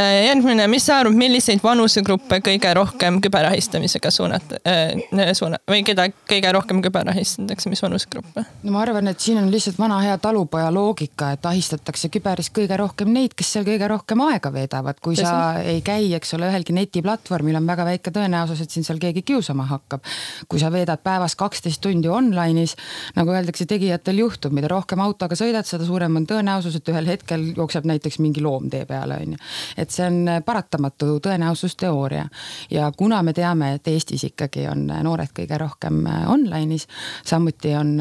järgmine, mis sa arvad, milliseid vanusegruppe kõige rohkem küberahistamisega suunata äh,, suuna- või keda kõige rohkem küberahistatakse, mis vanusegruppe? no ma arvan, et siin on lihtsalt vana hea talupoja loogika, et ahistatakse küberis kõige rohkem neid, kes seal kõige rohkem aega veedavad. kui Tõsi. sa ei käi, eks ole, ühelgi netiplatvormil on väga väike tõenäosus, et sind seal keegi kiusama hakkab. kui sa veedad päevas kaksteist tundi online'is, nagu öeldakse, tegijatel juhtub, mida rohkem autoga sõidad, seda suurem on tõenäosus, et ühel hetkel jookseb näiteks mingi loom tee peale, on ju et see on paratamatu tõenäosusteooria. ja kuna me teame, et Eestis ikkagi on noored kõige rohkem online'is, samuti on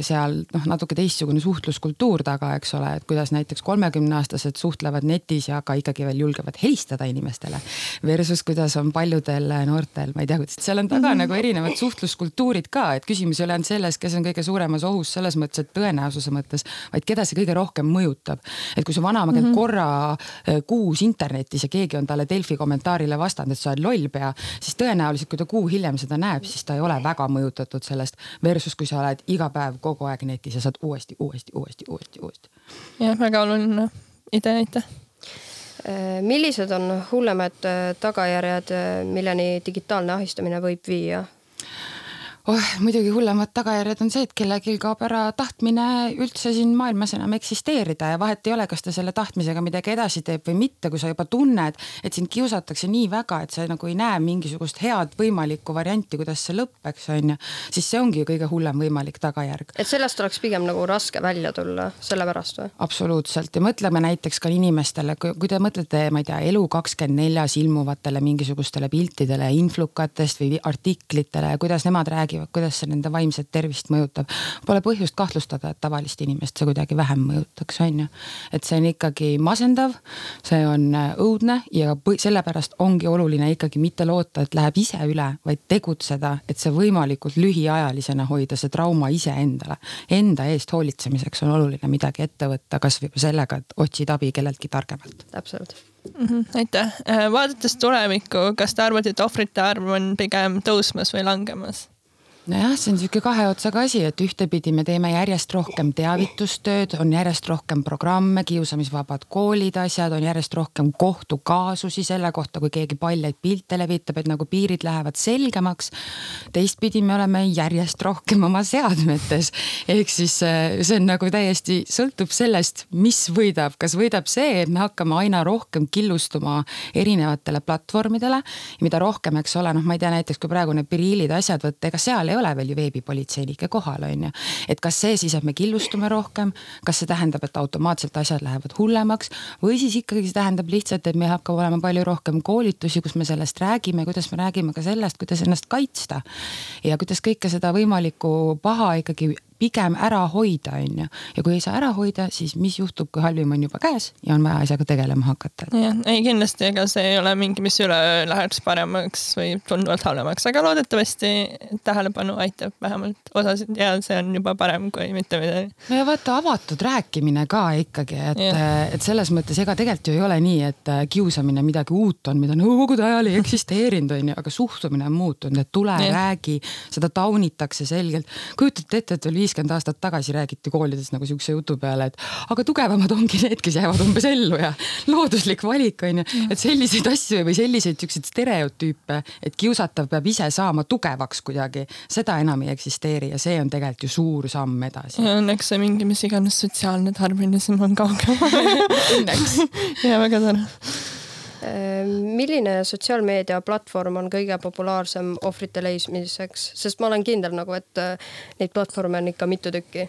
seal noh, natuke teistsugune suhtluskultuur taga, eks ole, et kuidas näiteks kolmekümneaastased suhtlevad netis ja ka ikkagi veel julgevad helistada inimestele. Versus kuidas on paljudel noortel, ma ei tea, seal on taga -hmm. nagu erinevad suhtluskultuurid ka, et küsimus ei ole ainult selles, kes on kõige suuremas ohus selles mõttes, et tõenäosuse mõttes, vaid keda see kõige rohkem mõjutab. et kui su vanaema käib mm -hmm. korra kuus internetis internetis ja keegi on talle Delfi kommentaarile vastanud, et sa oled lollpea, siis tõenäoliselt, kui ta kuu hiljem seda näeb, siis ta ei ole väga mõjutatud sellest. Versus kui sa oled iga päev kogu aeg netis ja saad uuesti, uuesti, uuesti, uuesti, uuesti. jah, väga oluline idee, aitäh äh, millised on hullemad äh, tagajärjed, äh, milleni digitaalne ahistamine võib viia? Oh, muidugi hullemad tagajärjed on see, et kellelgi kaob ära tahtmine üldse siin maailmas enam eksisteerida ja vahet ei ole, kas ta selle tahtmisega midagi edasi teeb või mitte, kui sa juba tunned, et sind kiusatakse nii väga, et sa nagu ei näe mingisugust head võimalikku varianti, kuidas see lõpeks, on ju, siis see ongi ju kõige hullem võimalik tagajärg. et sellest oleks pigem nagu raske välja tulla, sellepärast või? absoluutselt ja mõtleme näiteks ka inimestele, kui te mõtlete, ma ei tea, Elu24-s ilmuvatele mingisugustele piltidele influkatest või artiklitele, kuidas nemad räägivad räägivad, kuidas see nende vaimset tervist mõjutab. Pole põhjust kahtlustada, et tavalist inimest see kuidagi vähem mõjutaks, on ju. et see on ikkagi masendav, see on äh, õudne ja sellepärast ongi oluline ikkagi mitte loota, et läheb ise üle, vaid tegutseda, et see võimalikult lühiajalisena hoida, see trauma iseendale. Enda eest hoolitsemiseks on oluline midagi ette võtta, kasvõi sellega, et otsid abi kelleltki targemalt. täpselt mm. -hmm, aitäh, äh, vaadates tulevikku, kas te arvate, et ohvrite arv on pigem tõusmas või langemas? Nojah, see on niisugune kahe otsaga asi, et ühtepidi me teeme järjest rohkem teavitustööd, on järjest rohkem programme, kiusamisvabad koolid, asjad, on järjest rohkem kohtukaasusi selle kohta, kui keegi paljaid pilte levitab, et nagu piirid lähevad selgemaks. teistpidi me oleme järjest rohkem oma seadmetes, ehk siis äh, see on nagu täiesti sõltub sellest, mis võidab, kas võidab see, et me hakkame aina rohkem killustuma erinevatele platvormidele. mida rohkem, eks ole, noh, ma ei tea, näiteks kui praegu need Pirillid asjad võtta, ega seal ei ei ole veel ju veebipolitseinikke kohal, on ju. et kas see siis, et me killustume rohkem, kas see tähendab, et automaatselt asjad lähevad hullemaks või siis ikkagi see tähendab lihtsalt, et meil hakkab olema palju rohkem koolitusi, kus me sellest räägime, kuidas me räägime ka sellest, kuidas ennast kaitsta. ja kuidas kõike seda võimalikku paha ikkagi pigem ära hoida, on ju. ja kui ei saa ära hoida, siis mis juhtub, kui halvim on juba käes ja on vaja asjaga tegelema hakata. jah, ei kindlasti, ega see ei ole mingi, mis üleöö läheks paremaks või tunduvalt halvemaks, aga loodetavasti tähelepanu aitab vähemalt osasid ja see on juba parem kui mitte midagi. no ja vaata, avatud rääkimine ka ikkagi, et, et selles mõttes ega tegelikult ju ei ole nii, et äh, kiusamine midagi uut on, mida nõukogude ajal ei eksisteerinud, on ju, aga suhtumine on muutunud, et tule ja. räägi, seda taunitakse selgelt. kujutate ette, et veel viiskümmend aastat tagasi räägiti koolides nagu siukse jutu peale, et aga tugevamad ongi need, kes jäävad umbes ellu ja looduslik valik on ju, et selliseid asju või selliseid siukseid stereotüüpe, et kiusatav peab ise saama tugevaks kuidagi, seda enam ei eksisteeri ja see on tegelikult ju suur samm edasi. õnneks see mingi mis iganes sotsiaalne tarbimism on kaugemal. Õnneks. Ja väga tore milline sotsiaalmeedia platvorm on kõige populaarsem ohvrite leidmiseks, sest ma olen kindel nagu, et äh, neid platvorme on ikka mitu tükki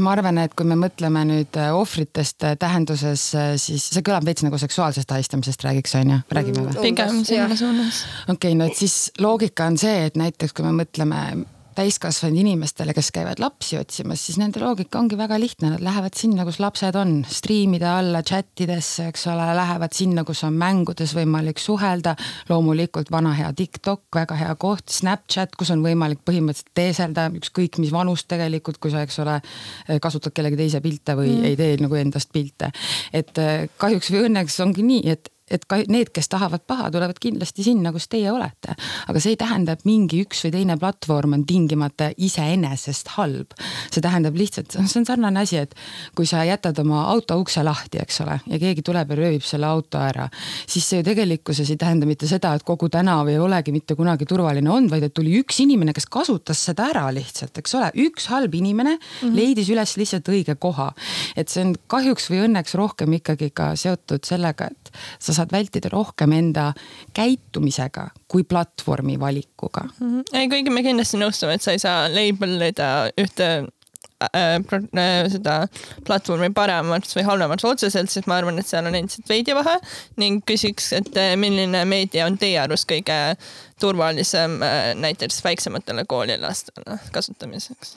ma arvan, et kui me mõtleme nüüd äh, ohvritest äh, tähenduses, siis see kõlab veits nagu seksuaalsest ahistamisest räägiks, on ju, räägime või? pigem sinna suunas. okei okay,, no et siis loogika on see, et näiteks kui me mõtleme täiskasvanud inimestele, kes käivad lapsi otsimas, siis nende loogika ongi väga lihtne, nad lähevad sinna, kus lapsed on, striimide alla, chat idesse, eks ole, lähevad sinna, kus on mängudes võimalik suhelda. loomulikult vana hea TikTok, väga hea koht, Snapchat, kus on võimalik põhimõtteliselt teeselda ükskõik mis vanust tegelikult, kui sa, eks ole, kasutad kellegi teise pilte või mm. ei tee nagu endast pilte. et eh, kahjuks või õnneks ongi nii, et et ka need, kes tahavad paha, tulevad kindlasti sinna, kus teie olete. aga see ei tähenda, et mingi üks või teine platvorm on tingimata iseenesest halb. see tähendab lihtsalt, see on sarnane asi, et kui sa jätad oma auto ukse lahti, eks ole, ja keegi tuleb ja röövib selle auto ära, siis see ju tegelikkuses ei tähenda mitte seda, et kogu tänav ei olegi mitte kunagi turvaline olnud, vaid et tuli üks inimene, kes kasutas seda ära lihtsalt, eks ole, üks halb inimene mm -hmm. leidis üles lihtsalt õige koha. et see on kahjuks või õnneks rohkem ikkagi ka seotud sellega, et sa saad vältida rohkem enda käitumisega kui platvormi valikuga mm. -hmm. ei, kuigi me kindlasti nõustume, et sa ei saa label ida ühte äh, äh, seda platvormi paremaks või halvemaks otseselt, sest ma arvan, et seal on endiselt veidi vahe ning küsiks, et äh, milline meedia on teie arust kõige turvalisem äh, näiteks väiksematele koolilastele kasutamiseks?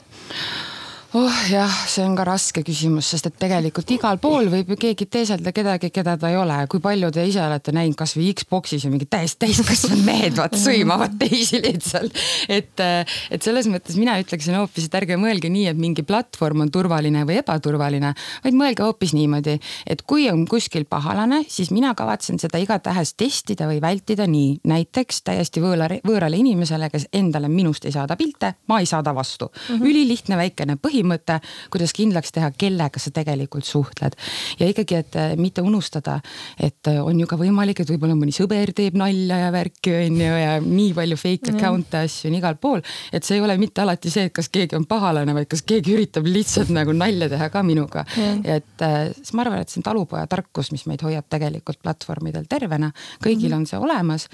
Oh jah, see on ka raske küsimus, sest et tegelikult igal pool võib ju keegi teeselda kedagi, keda ta ei ole. kui palju te ise olete näinud kasvõi Xbox'is ju mingid täiesti täiskasvanud mehed vaat sõimavad teisi lihtsalt. et, et selles mõttes mina ütleksin hoopis, et ärge mõelge nii, et mingi platvorm on turvaline või ebaturvaline, vaid mõelge hoopis niimoodi, et kui on kuskil pahalane, siis mina kavatsen seda igatahes testida või vältida nii. näiteks täiesti võõla, võõrale inimesele, kes endale minust ei saada pilte, ma ei saada vastu mm -hmm.. ülilihtne väikene põhimõte põhimõte, kuidas kindlaks teha, kellega sa tegelikult suhtled. ja ikkagi, et äh, mitte unustada, et äh, on ju ka võimalik, et võib-olla mõni sõber teeb nalja ja värki on ju ja nii palju fake account'e asju on igal pool. et see ei ole mitte alati see, et kas keegi on pahalane, vaid kas keegi üritab lihtsalt nagu nalja teha ka minuga. et äh, siis ma arvan, et see on talupojatarkus, mis meid hoiab tegelikult platvormidel tervena, kõigil mhm. on see olemas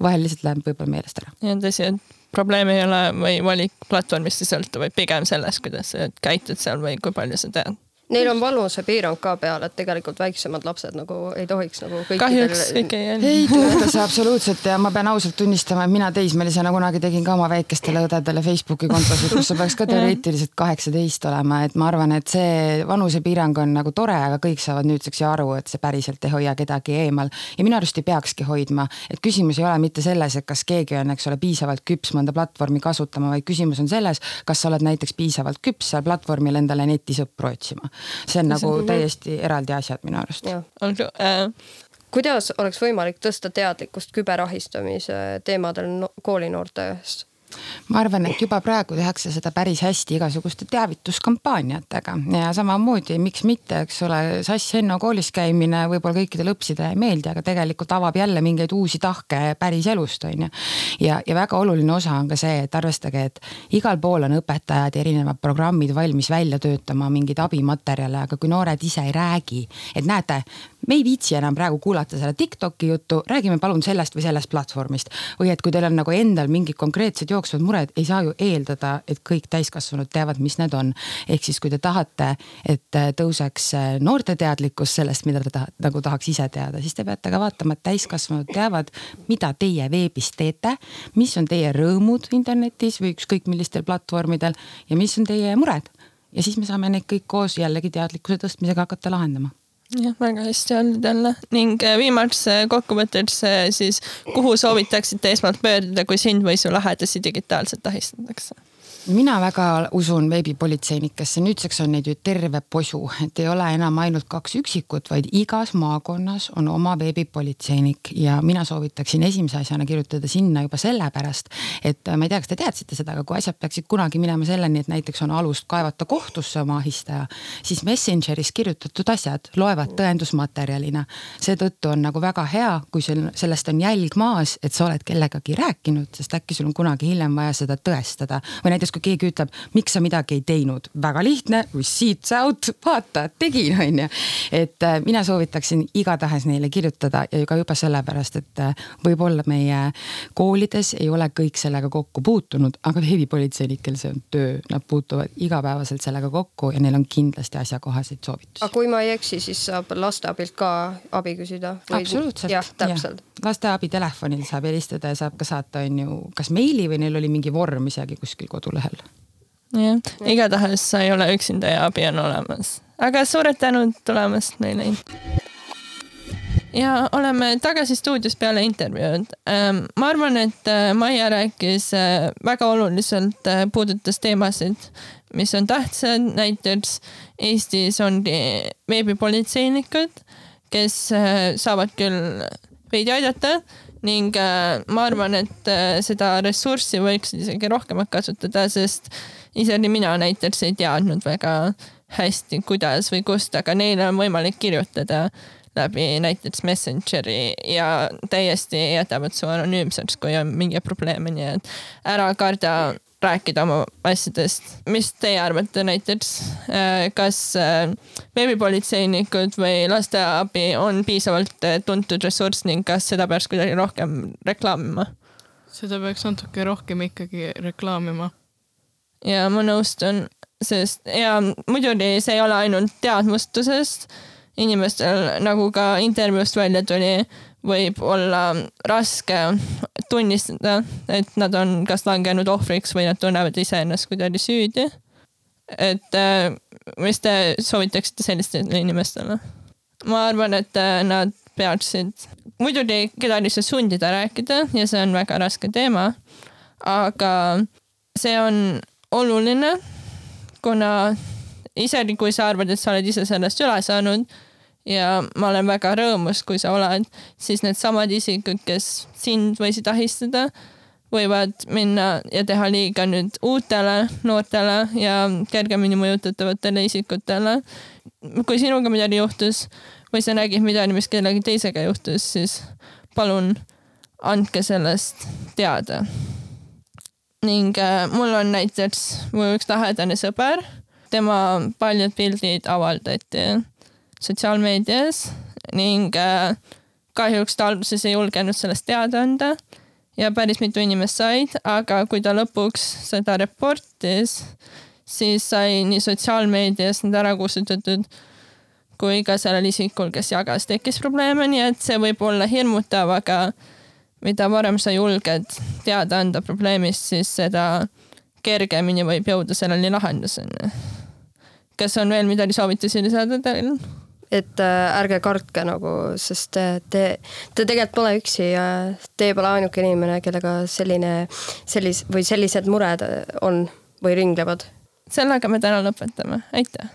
vahel lihtsalt läheb võib-olla meelest ära. ja tõsi, et probleem ei ole või valik platvormist ei sõltu, vaid pigem sellest, kuidas sa käitud seal või kui palju sa tead Neil on vanusepiirang ka peal, et tegelikult väiksemad lapsed nagu ei tohiks nagu kõikidel. kahjuks kõik ei jälgi. ei tööta see absoluutselt ja ma pean ausalt tunnistama, et mina teismelisena kunagi tegin ka oma väikestele õdedele Facebooki kontosid, kus sa peaks ka teoreetiliselt kaheksateist olema, et ma arvan, et see vanusepiirang on nagu tore, aga kõik saavad nüüdseks ju aru, et see päriselt ei hoia kedagi eemal. ja minu arust ei peakski hoidma, et küsimus ei ole mitte selles, et kas keegi on, eks ole, piisavalt küps mõnda platvormi kasutama, vaid küsimus on selles, kas sa oled näiteks piisavalt küps seal platvormil endale netisõpru otsima see on nagu täiesti eraldi asjad minu arust. Äh, kuidas oleks võimalik tõsta teadlikkust küberahistamise teemadel no koolinoortest? Ma arvan, et juba praegu tehakse seda päris hästi igasuguste teavituskampaaniatega ja samamoodi, miks mitte, eks ole, Sass Henno koolis käimine võib-olla kõikidele õppisidele ei meeldi, aga tegelikult avab jälle mingeid uusi tahke päriselust, on ju. ja, ja väga oluline osa on ka see, et arvestage, et igal pool on õpetajad ja erinevad programmid valmis välja töötama mingeid abimaterjale, aga kui noored ise ei räägi, et näete, me ei viitsi enam praegu kuulata selle Tiktoki juttu, räägime palun sellest või sellest platvormist. või et kui teil on nagu endal mingid konkreetsed jooksvad jooksvad mured, ei saa ju eeldada, et kõik täiskasvanud teavad, mis need on. ehk siis, kui te tahate, et tõuseks noorte teadlikkus sellest, mida te tahate, nagu tahaks ise teada, siis te peate ka vaatama, et täiskasvanud teavad, mida teie veebis teete, mis on teie rõõmud internetis või ükskõik millistel platvormidel ja mis on teie mured. ja siis me saame neid kõik koos jällegi teadlikkuse tõstmisega hakata lahendama jah, väga hästi öeldud jälle ning äh, viimase kokkuvõtteks äh, siis, kuhu soovitaksite esmalt pöörduda, kui sind või su lähedasi digitaalselt ahistatakse? Mina väga usun veebipolitseinikesse, nüüdseks on neid ju terve posu, et ei ole enam ainult kaks üksikut, vaid igas maakonnas on oma veebipolitseinik. Ja mina soovitaksin esimese asjana kirjutada sinna juba sellepärast, et äh, ma ei tea, kas te teadsite seda, aga kui asjad peaksid kunagi minema selleni, et näiteks on alust kaevata kohtusse oma ahistaja, siis Messengeris kirjutatud asjad loevad tõendusmaterjalina. seetõttu on nagu väga hea, kui sul sellest on jälg maas, et sa oled kellegagi rääkinud, sest äkki sul on kunagi hiljem vaja seda tõestada. Või näiteks kui keegi ütleb, miks sa midagi ei teinud, väga lihtne, receipts out, vaata, tegin, on ju. et äh, mina soovitaksin igatahes neile kirjutada ja ka juba sellepärast, et äh, võib-olla meie koolides ei ole kõik sellega kokku puutunud, aga veebipolitseinikel see on töö, nad puutuvad igapäevaselt sellega kokku ja neil on kindlasti asjakohaseid soovitusi. aga kui ma ei eksi, siis saab lasteabilt ka abi küsida? absoluutselt. jah, täpselt ja. lasteabi telefonil saab helistada ja saab ka saata, on ju, kas meili või neil oli mingi vorm isegi kuskil kodulehel vahel. jah, igatahes sa ei ole üksinda ja abi on olemas, aga suured tänud tulemast meile. ja oleme tagasi stuudios peale intervjuud. Ähm, ma arvan, et äh, Maia rääkis äh, väga oluliselt, äh, puudutas teemasid, mis on tähtsad, näiteks Eestis on veebipolitseinikud, kes saavad küll veidi aidata ning äh, ma arvan, et äh, seda ressurssi võiks isegi rohkem kasutada, sest isegi mina näiteks ei teadnud väga hästi, kuidas või kust, aga neile on võimalik kirjutada läbi näiteks Messengeri ja täiesti jätavad su anonüümseks, kui on mingi probleem, nii et ära karda rääkida oma asjadest. mis teie arvate näiteks, äh, kas äh, veebipolitseinikud või lasteabi on piisavalt äh, tuntud ressurss ning kas seda peaks kuidagi rohkem reklaamima? seda peaks natuke rohkem ikkagi reklaamima. ja ma nõustun, sest ja muidugi see ei ole ainult teadmustusest inimestel, nagu ka intervjuust välja tuli võib olla raske tunnistada, et nad on kas langenud ohvriks või nad tunnevad iseennast kuidagi süüdi. et äh, mis te soovitaksite sellistele inimestele? ma arvan, et äh, nad peaksid muidugi kedagi ei saa sundida rääkida ja see on väga raske teema. aga see on oluline, kuna isegi kui sa arvad, et sa oled ise sellest üle saanud ja ma olen väga rõõmus, kui sa oled, siis needsamad isikud, kes sind võisid ahistada, võivad minna ja teha liiga nüüd uutele noortele ja kergemini mõjutatavatele isikutele. kui sinuga midagi juhtus või sa nägid midagi, mis kellegi teisega juhtus, siis palun andke sellest teada. ning äh, mul on näiteks mu üks lähedane sõber, tema paljud pildid avaldati sotsiaalmeedias ning äh, kahjuks ta alguses ei julgenud sellest teada anda ja päris mitu inimest said, aga kui ta lõpuks seda reportis, siis sai nii sotsiaalmeedias need ära kustutatud kui ka sellel isikul, kes jagas, tekkis probleeme, nii et see võib olla hirmutav, aga mida varem sa julged teada anda probleemist, siis seda kergemini võib jõuda selleni lahenduseni. kas on veel midagi soovitusi lisada teil? Et äh, ärge kartke nagu, sest te, te, te tegelikult pole üksi ja teie pole ainuke inimene, kellega selline, sellis- või sellised mured on või ringlevad. sellega me täna lõpetame, aitäh.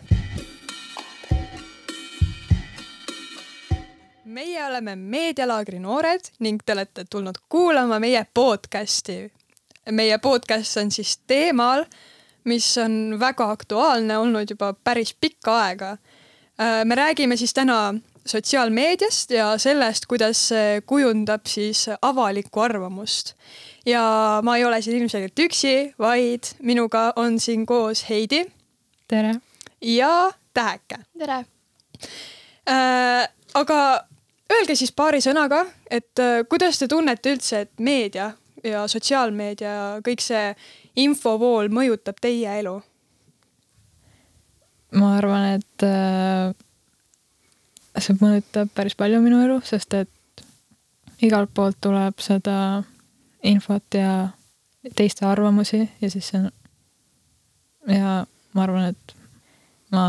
meie oleme Meedialaagri noored ning te olete tulnud kuulama meie podcasti. meie podcast on siis teemal, mis on väga aktuaalne olnud juba päris pikka aega me räägime siis täna sotsiaalmeediast ja sellest, kuidas see kujundab siis avalikku arvamust. ja ma ei ole siin ilmselgelt üksi, vaid minuga on siin koos Heidi. tere! ja Täheke. tere äh,! aga öelge siis paari sõnaga, et äh, kuidas te tunnete üldse, et meedia ja sotsiaalmeedia ja kõik see infovool mõjutab teie elu? Ma arvan, et äh, see mõjutab päris palju minu elu, sest et igalt poolt tuleb seda infot ja teiste arvamusi ja siis see on ja ma arvan, et ma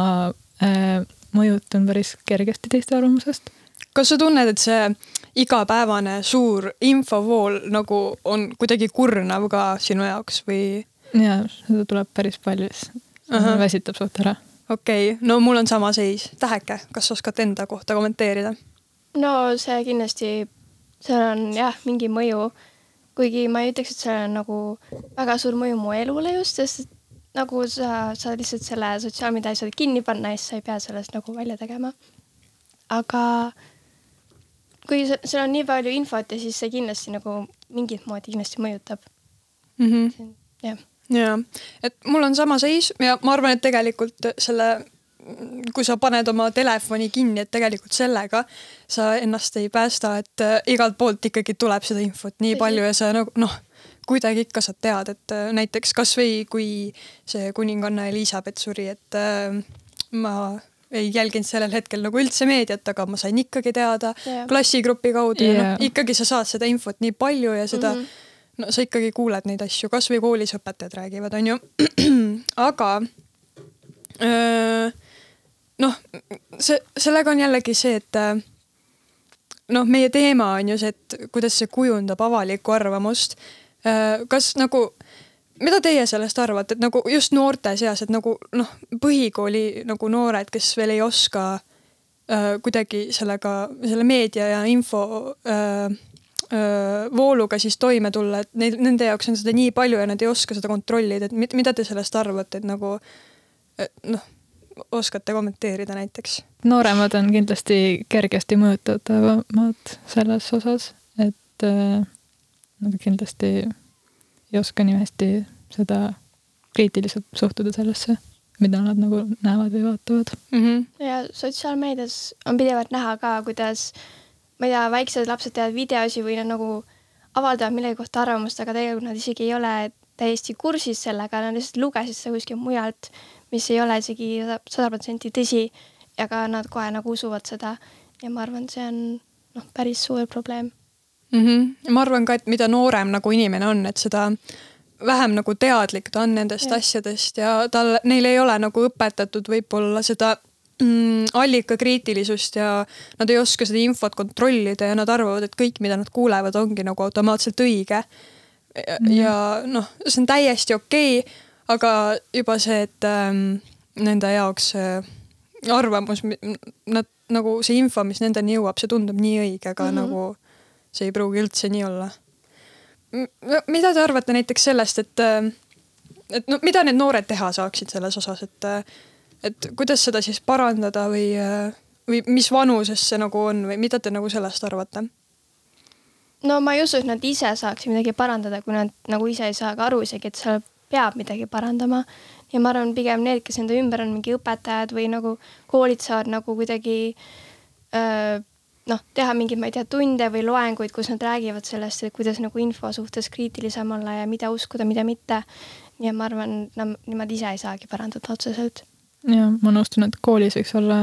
äh, mõjutun päris kergesti teiste arvamusest. kas sa tunned, et see igapäevane suur infovool nagu on kuidagi kurnav ka sinu jaoks või? ja seda tuleb päris palju, siis väsitab suht ära okei okay., no mul on sama seis. Täheke, kas oskate enda kohta kommenteerida? no see kindlasti, seal on jah, mingi mõju. kuigi ma ei ütleks, et sellel on nagu väga suur mõju mu elule just, sest nagu sa saad lihtsalt selle sotsiaalmeedia asjad kinni panna ja siis sa ei pea sellest nagu välja tegema. aga kui seal on nii palju infot ja siis see kindlasti nagu mingit moodi kindlasti mõjutab mm. -hmm. jah ja, et mul on sama seis ja ma arvan, et tegelikult selle, kui sa paned oma telefoni kinni, et tegelikult sellega sa ennast ei päästa, et äh, igalt poolt ikkagi tuleb seda infot nii palju ja sa nagu noh, kuidagi ikka sa tead, et äh, näiteks kasvõi kui see kuninganna Elizabeth suri, et äh, ma ei jälginud sellel hetkel nagu üldse meediat, aga ma sain ikkagi teada yeah. klassigrupi kaudu yeah. ja noh, ikkagi sa saad seda infot nii palju ja seda mm -hmm no sa ikkagi kuuled neid asju, kasvõi koolis õpetajad räägivad, onju. aga noh, see, sellega on jällegi see, et noh, meie teema on ju see, et kuidas see kujundab avalikku arvamust. kas nagu, mida teie sellest arvate, et nagu just noorte seas, et nagu noh, põhikooli nagu noored, kes veel ei oska kuidagi sellega, selle meedia ja info äh, vooluga siis toime tulla, et neil, nende jaoks on seda nii palju ja nad ei oska seda kontrollida, et mida te sellest arvate, et nagu noh, oskate kommenteerida näiteks? nooremad on kindlasti kergesti mõjutatavamad selles osas, et nad kindlasti ei oska nii hästi seda kriitiliselt suhtuda sellesse, mida nad nagu näevad või vaatavad mm. -hmm. ja sotsiaalmeedias on pidevalt näha ka, kuidas äh, ma ei tea, väiksed lapsed teevad videosi või nad nagu avaldavad millegi kohta arvamust, aga tegelikult nad isegi ei ole täiesti kursis sellega, nad lihtsalt lugesid seda kuskilt mujalt, mis ei ole isegi sada protsenti tõsi. aga nad kohe nagu usuvad seda ja ma arvan, see on noh, päris suur probleem mm. -hmm. ma arvan ka, et mida noorem nagu inimene on, et seda vähem nagu teadlik ta on nendest ja. asjadest ja tal, neil ei ole nagu õpetatud võib-olla seda allikakriitilisust ja nad ei oska seda infot kontrollida ja nad arvavad, et kõik, mida nad kuulevad, ongi nagu automaatselt õige. ja, mm. ja noh, see on täiesti okei okay,, aga juba see, et ähm, nende jaoks äh, arvamus, nad nagu see info, mis nendeni jõuab, see tundub nii õige, aga mm -hmm. nagu see ei pruugi üldse nii olla. mida te arvate näiteks sellest, et, äh, et no mida need noored teha saaksid selles osas, et äh, et kuidas seda siis parandada või, või mis vanuses see nagu on või mida te nagu sellest arvate? no ma ei usu, et nad ise saaksid midagi parandada, kui nad nagu ise ei saa ka aru isegi, et seal peab midagi parandama. ja ma arvan, pigem need, kes enda ümber on mingi õpetajad või nagu koolid saavad nagu kuidagi öö, noh, teha mingeid, ma ei tea, tunde või loenguid, kus nad räägivad sellest, et kuidas nagu info suhtes kriitilisem olla ja mida uskuda, mida mitte. ja ma arvan, nemad ise ei saagi parandada otseselt ja ma nõustun, et koolis võiks olla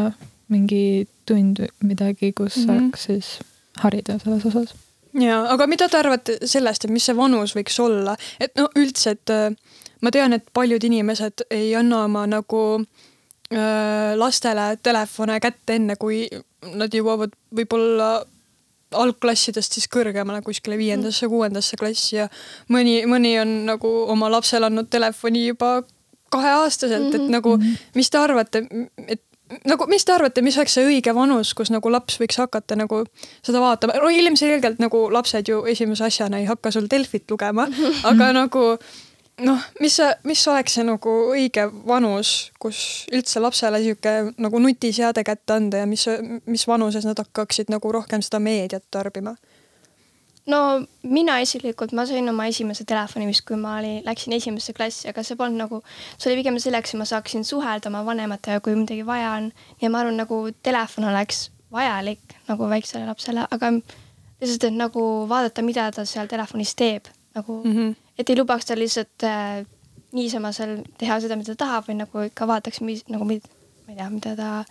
mingi tund midagi, kus mm -hmm. saaks siis harida selles osas. ja, aga mida te arvate sellest, et mis see vanus võiks olla, et no üldse, et äh, ma tean, et paljud inimesed ei anna oma nagu äh, lastele telefone kätte enne, kui nad jõuavad võib-olla algklassidest siis kõrgemale kuskile viiendasse, kuuendasse klassi ja mõni, mõni on nagu oma lapsele andnud telefoni juba kaheaastaselt et mhm. nagu, mis te arvate, et nagu, mis te arvate, mis oleks see õige vanus, kus nagu laps võiks hakata nagu seda vaatama, no ilmselgelt nagu lapsed ju esimese asjana ei hakka sul Delfit lugema, aga nagu noh, mis, mis oleks see nagu õige vanus, kus üldse lapsele sihuke nagu nutiseade kätte anda ja mis, mis vanuses nad hakkaksid nagu rohkem seda meediat tarbima no mina isiklikult, ma sain oma esimese telefoni vist, kui ma oli, läksin esimesse klassi, aga see polnud nagu, see oli pigem selleks, et ma saaksin suhelda oma vanematega, kui midagi vaja on. ja ma arvan, nagu telefon oleks vajalik nagu väiksele lapsele, aga lihtsalt, et nagu vaadata, mida ta seal telefonis teeb. mm. nagu -hmm. -hmm. et ei lubaks tal lihtsalt äh, niisama seal teha seda, mida ta tahab või nagu ikka vaataks, mis nagu, ma ei tea, mida ta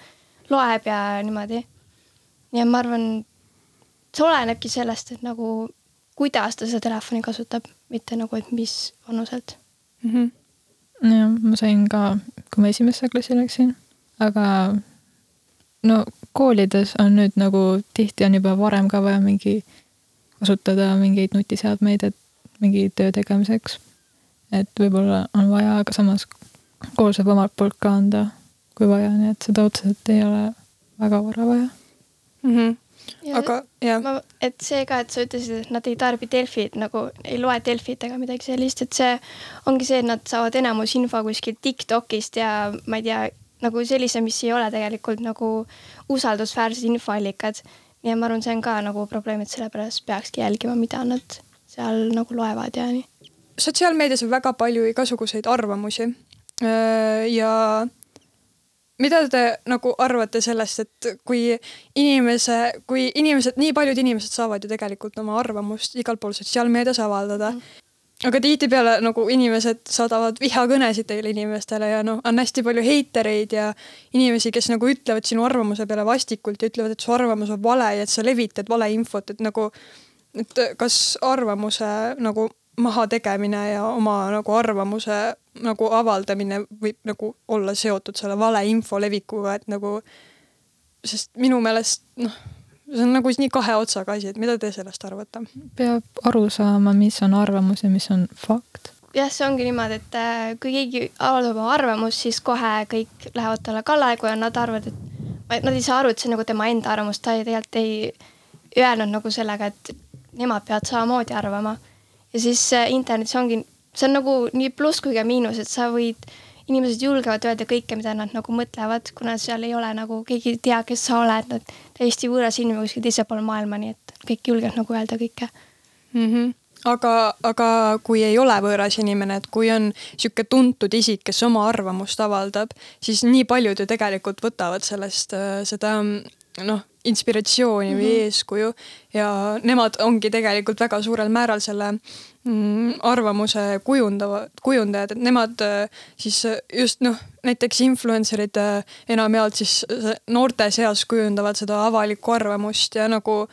loeb ja niimoodi. ja ma arvan, see olenebki sellest, et nagu kuidas ta seda telefoni kasutab, mitte nagu, et mis vanuselt Mm -hmm. jah, ma sain ka, kui ma esimesse klassi läksin, aga no koolides on nüüd nagu tihti on juba varem ka vaja mingi kasutada mingeid nutiseadmeid, et mingi töö tegemiseks. et võib-olla on vaja, aga samas kool saab omalt poolt ka anda, kui vaja, nii et seda otseselt ei ole väga vara vaja Mm -hmm. Aga jah, et see ka, et sa ütlesid, et nad ei tarbi Delfit nagu ei loe Delfit ega midagi sellist, et see ongi see, et nad saavad enamus info kuskilt Tiktokist ja ma ei tea, nagu sellise, mis ei ole tegelikult nagu usaldusväärsed infoallikad. ja ma arvan, see on ka nagu probleem, et sellepärast peakski jälgima, mida nad seal nagu loevad ja nii. sotsiaalmeedias on väga palju igasuguseid arvamusi. ja mida te nagu arvate sellest, et kui inimese, kui inimesed, nii paljud inimesed saavad ju tegelikult oma arvamust igal pool sotsiaalmeedias avaldada mm. aga tihtipeale nagu inimesed saadavad vihakõnesid teile inimestele ja noh, on hästi palju heitereid ja inimesi, kes nagu ütlevad sinu arvamuse peale vastikult ja ütlevad, et su arvamus on vale ja et sa levitad valeinfot, et nagu, et kas arvamuse nagu mahategemine ja oma nagu arvamuse nagu avaldamine võib nagu olla seotud selle valeinfo levikuga, et nagu, sest minu meelest noh, see on nagu nii kahe otsaga asi, et mida te sellest arvate? peab aru saama, mis on arvamus ja mis on fakt. jah, see ongi niimoodi, et äh, kui keegi avaldab oma arvamust, siis kohe kõik lähevad talle kallale, kui nad arvavad, et nad ei saa aru, et see on nagu tema enda arvamus, ta ei tegelikult ei öelnud nagu sellega, et nemad peavad samamoodi arvama ja siis internetis ongi, see on nagu nii pluss kui ka miinus, et sa võid, inimesed julgevad öelda kõike, mida nad nagu mõtlevad, kuna seal ei ole nagu, keegi ei tea, kes sa oled, nad täiesti võõras inimene kuskil teisel pool maailma, nii et kõik julgevad nagu öelda kõike mm. -hmm aga, aga kui ei ole võõras inimene, et kui on sihuke tuntud isik, kes oma arvamust avaldab, siis nii paljud ju tegelikult võtavad sellest äh, seda noh, inspiratsiooni mm -hmm. või mhm. eeskuju ja nemad ongi tegelikult väga suurel määral selle mm, arvamuse kujundava, kujundajad, et nemad äh, siis äh, just noh, näiteks influencer'id äh, enamjaolt siis noorte seas kujundavad seda avalikku arvamust ja nagu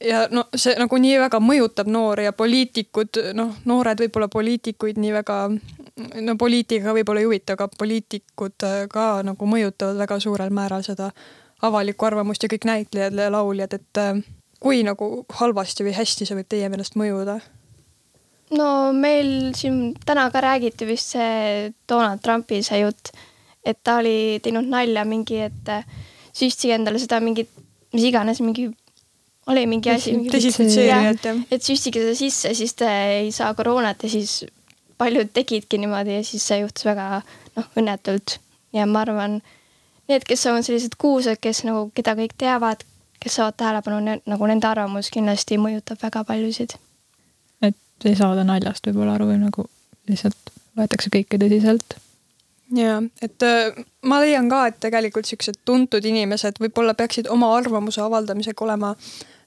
ja no see nagu nii väga mõjutab noori ja poliitikud, noh, noored võib-olla poliitikuid nii väga, no poliitika võib-olla ei huvita, aga poliitikud ka nagu mõjutavad väga suurel määral seda avalikku arvamust ja kõik näitlejad ja lauljad, et äh, kui nagu halvasti või hästi see võib teie meelest mõjuda? no meil siin täna ka räägiti vist see Donald Trumpi see jutt, et ta oli teinud nalja mingi, et äh, süstige endale seda mingit, mis iganes, mingi, oli mingi asi. desinfitseerijat jah. et süstige seda sisse, siis te ei saa koroonat ja siis paljud tegidki niimoodi ja siis see juhtus väga noh, õnnetult ja ma arvan need, kes on sellised kuulsad, kes nagu, keda kõik teavad, kes saavad tähelepanu, nagu nende arvamus kindlasti mõjutab väga paljusid. et ei saada naljast võib-olla aru või nagu lihtsalt võetakse kõike tõsiselt. ja, et äh, ma leian ka, et tegelikult siuksed tuntud inimesed võib-olla peaksid oma arvamuse avaldamisega olema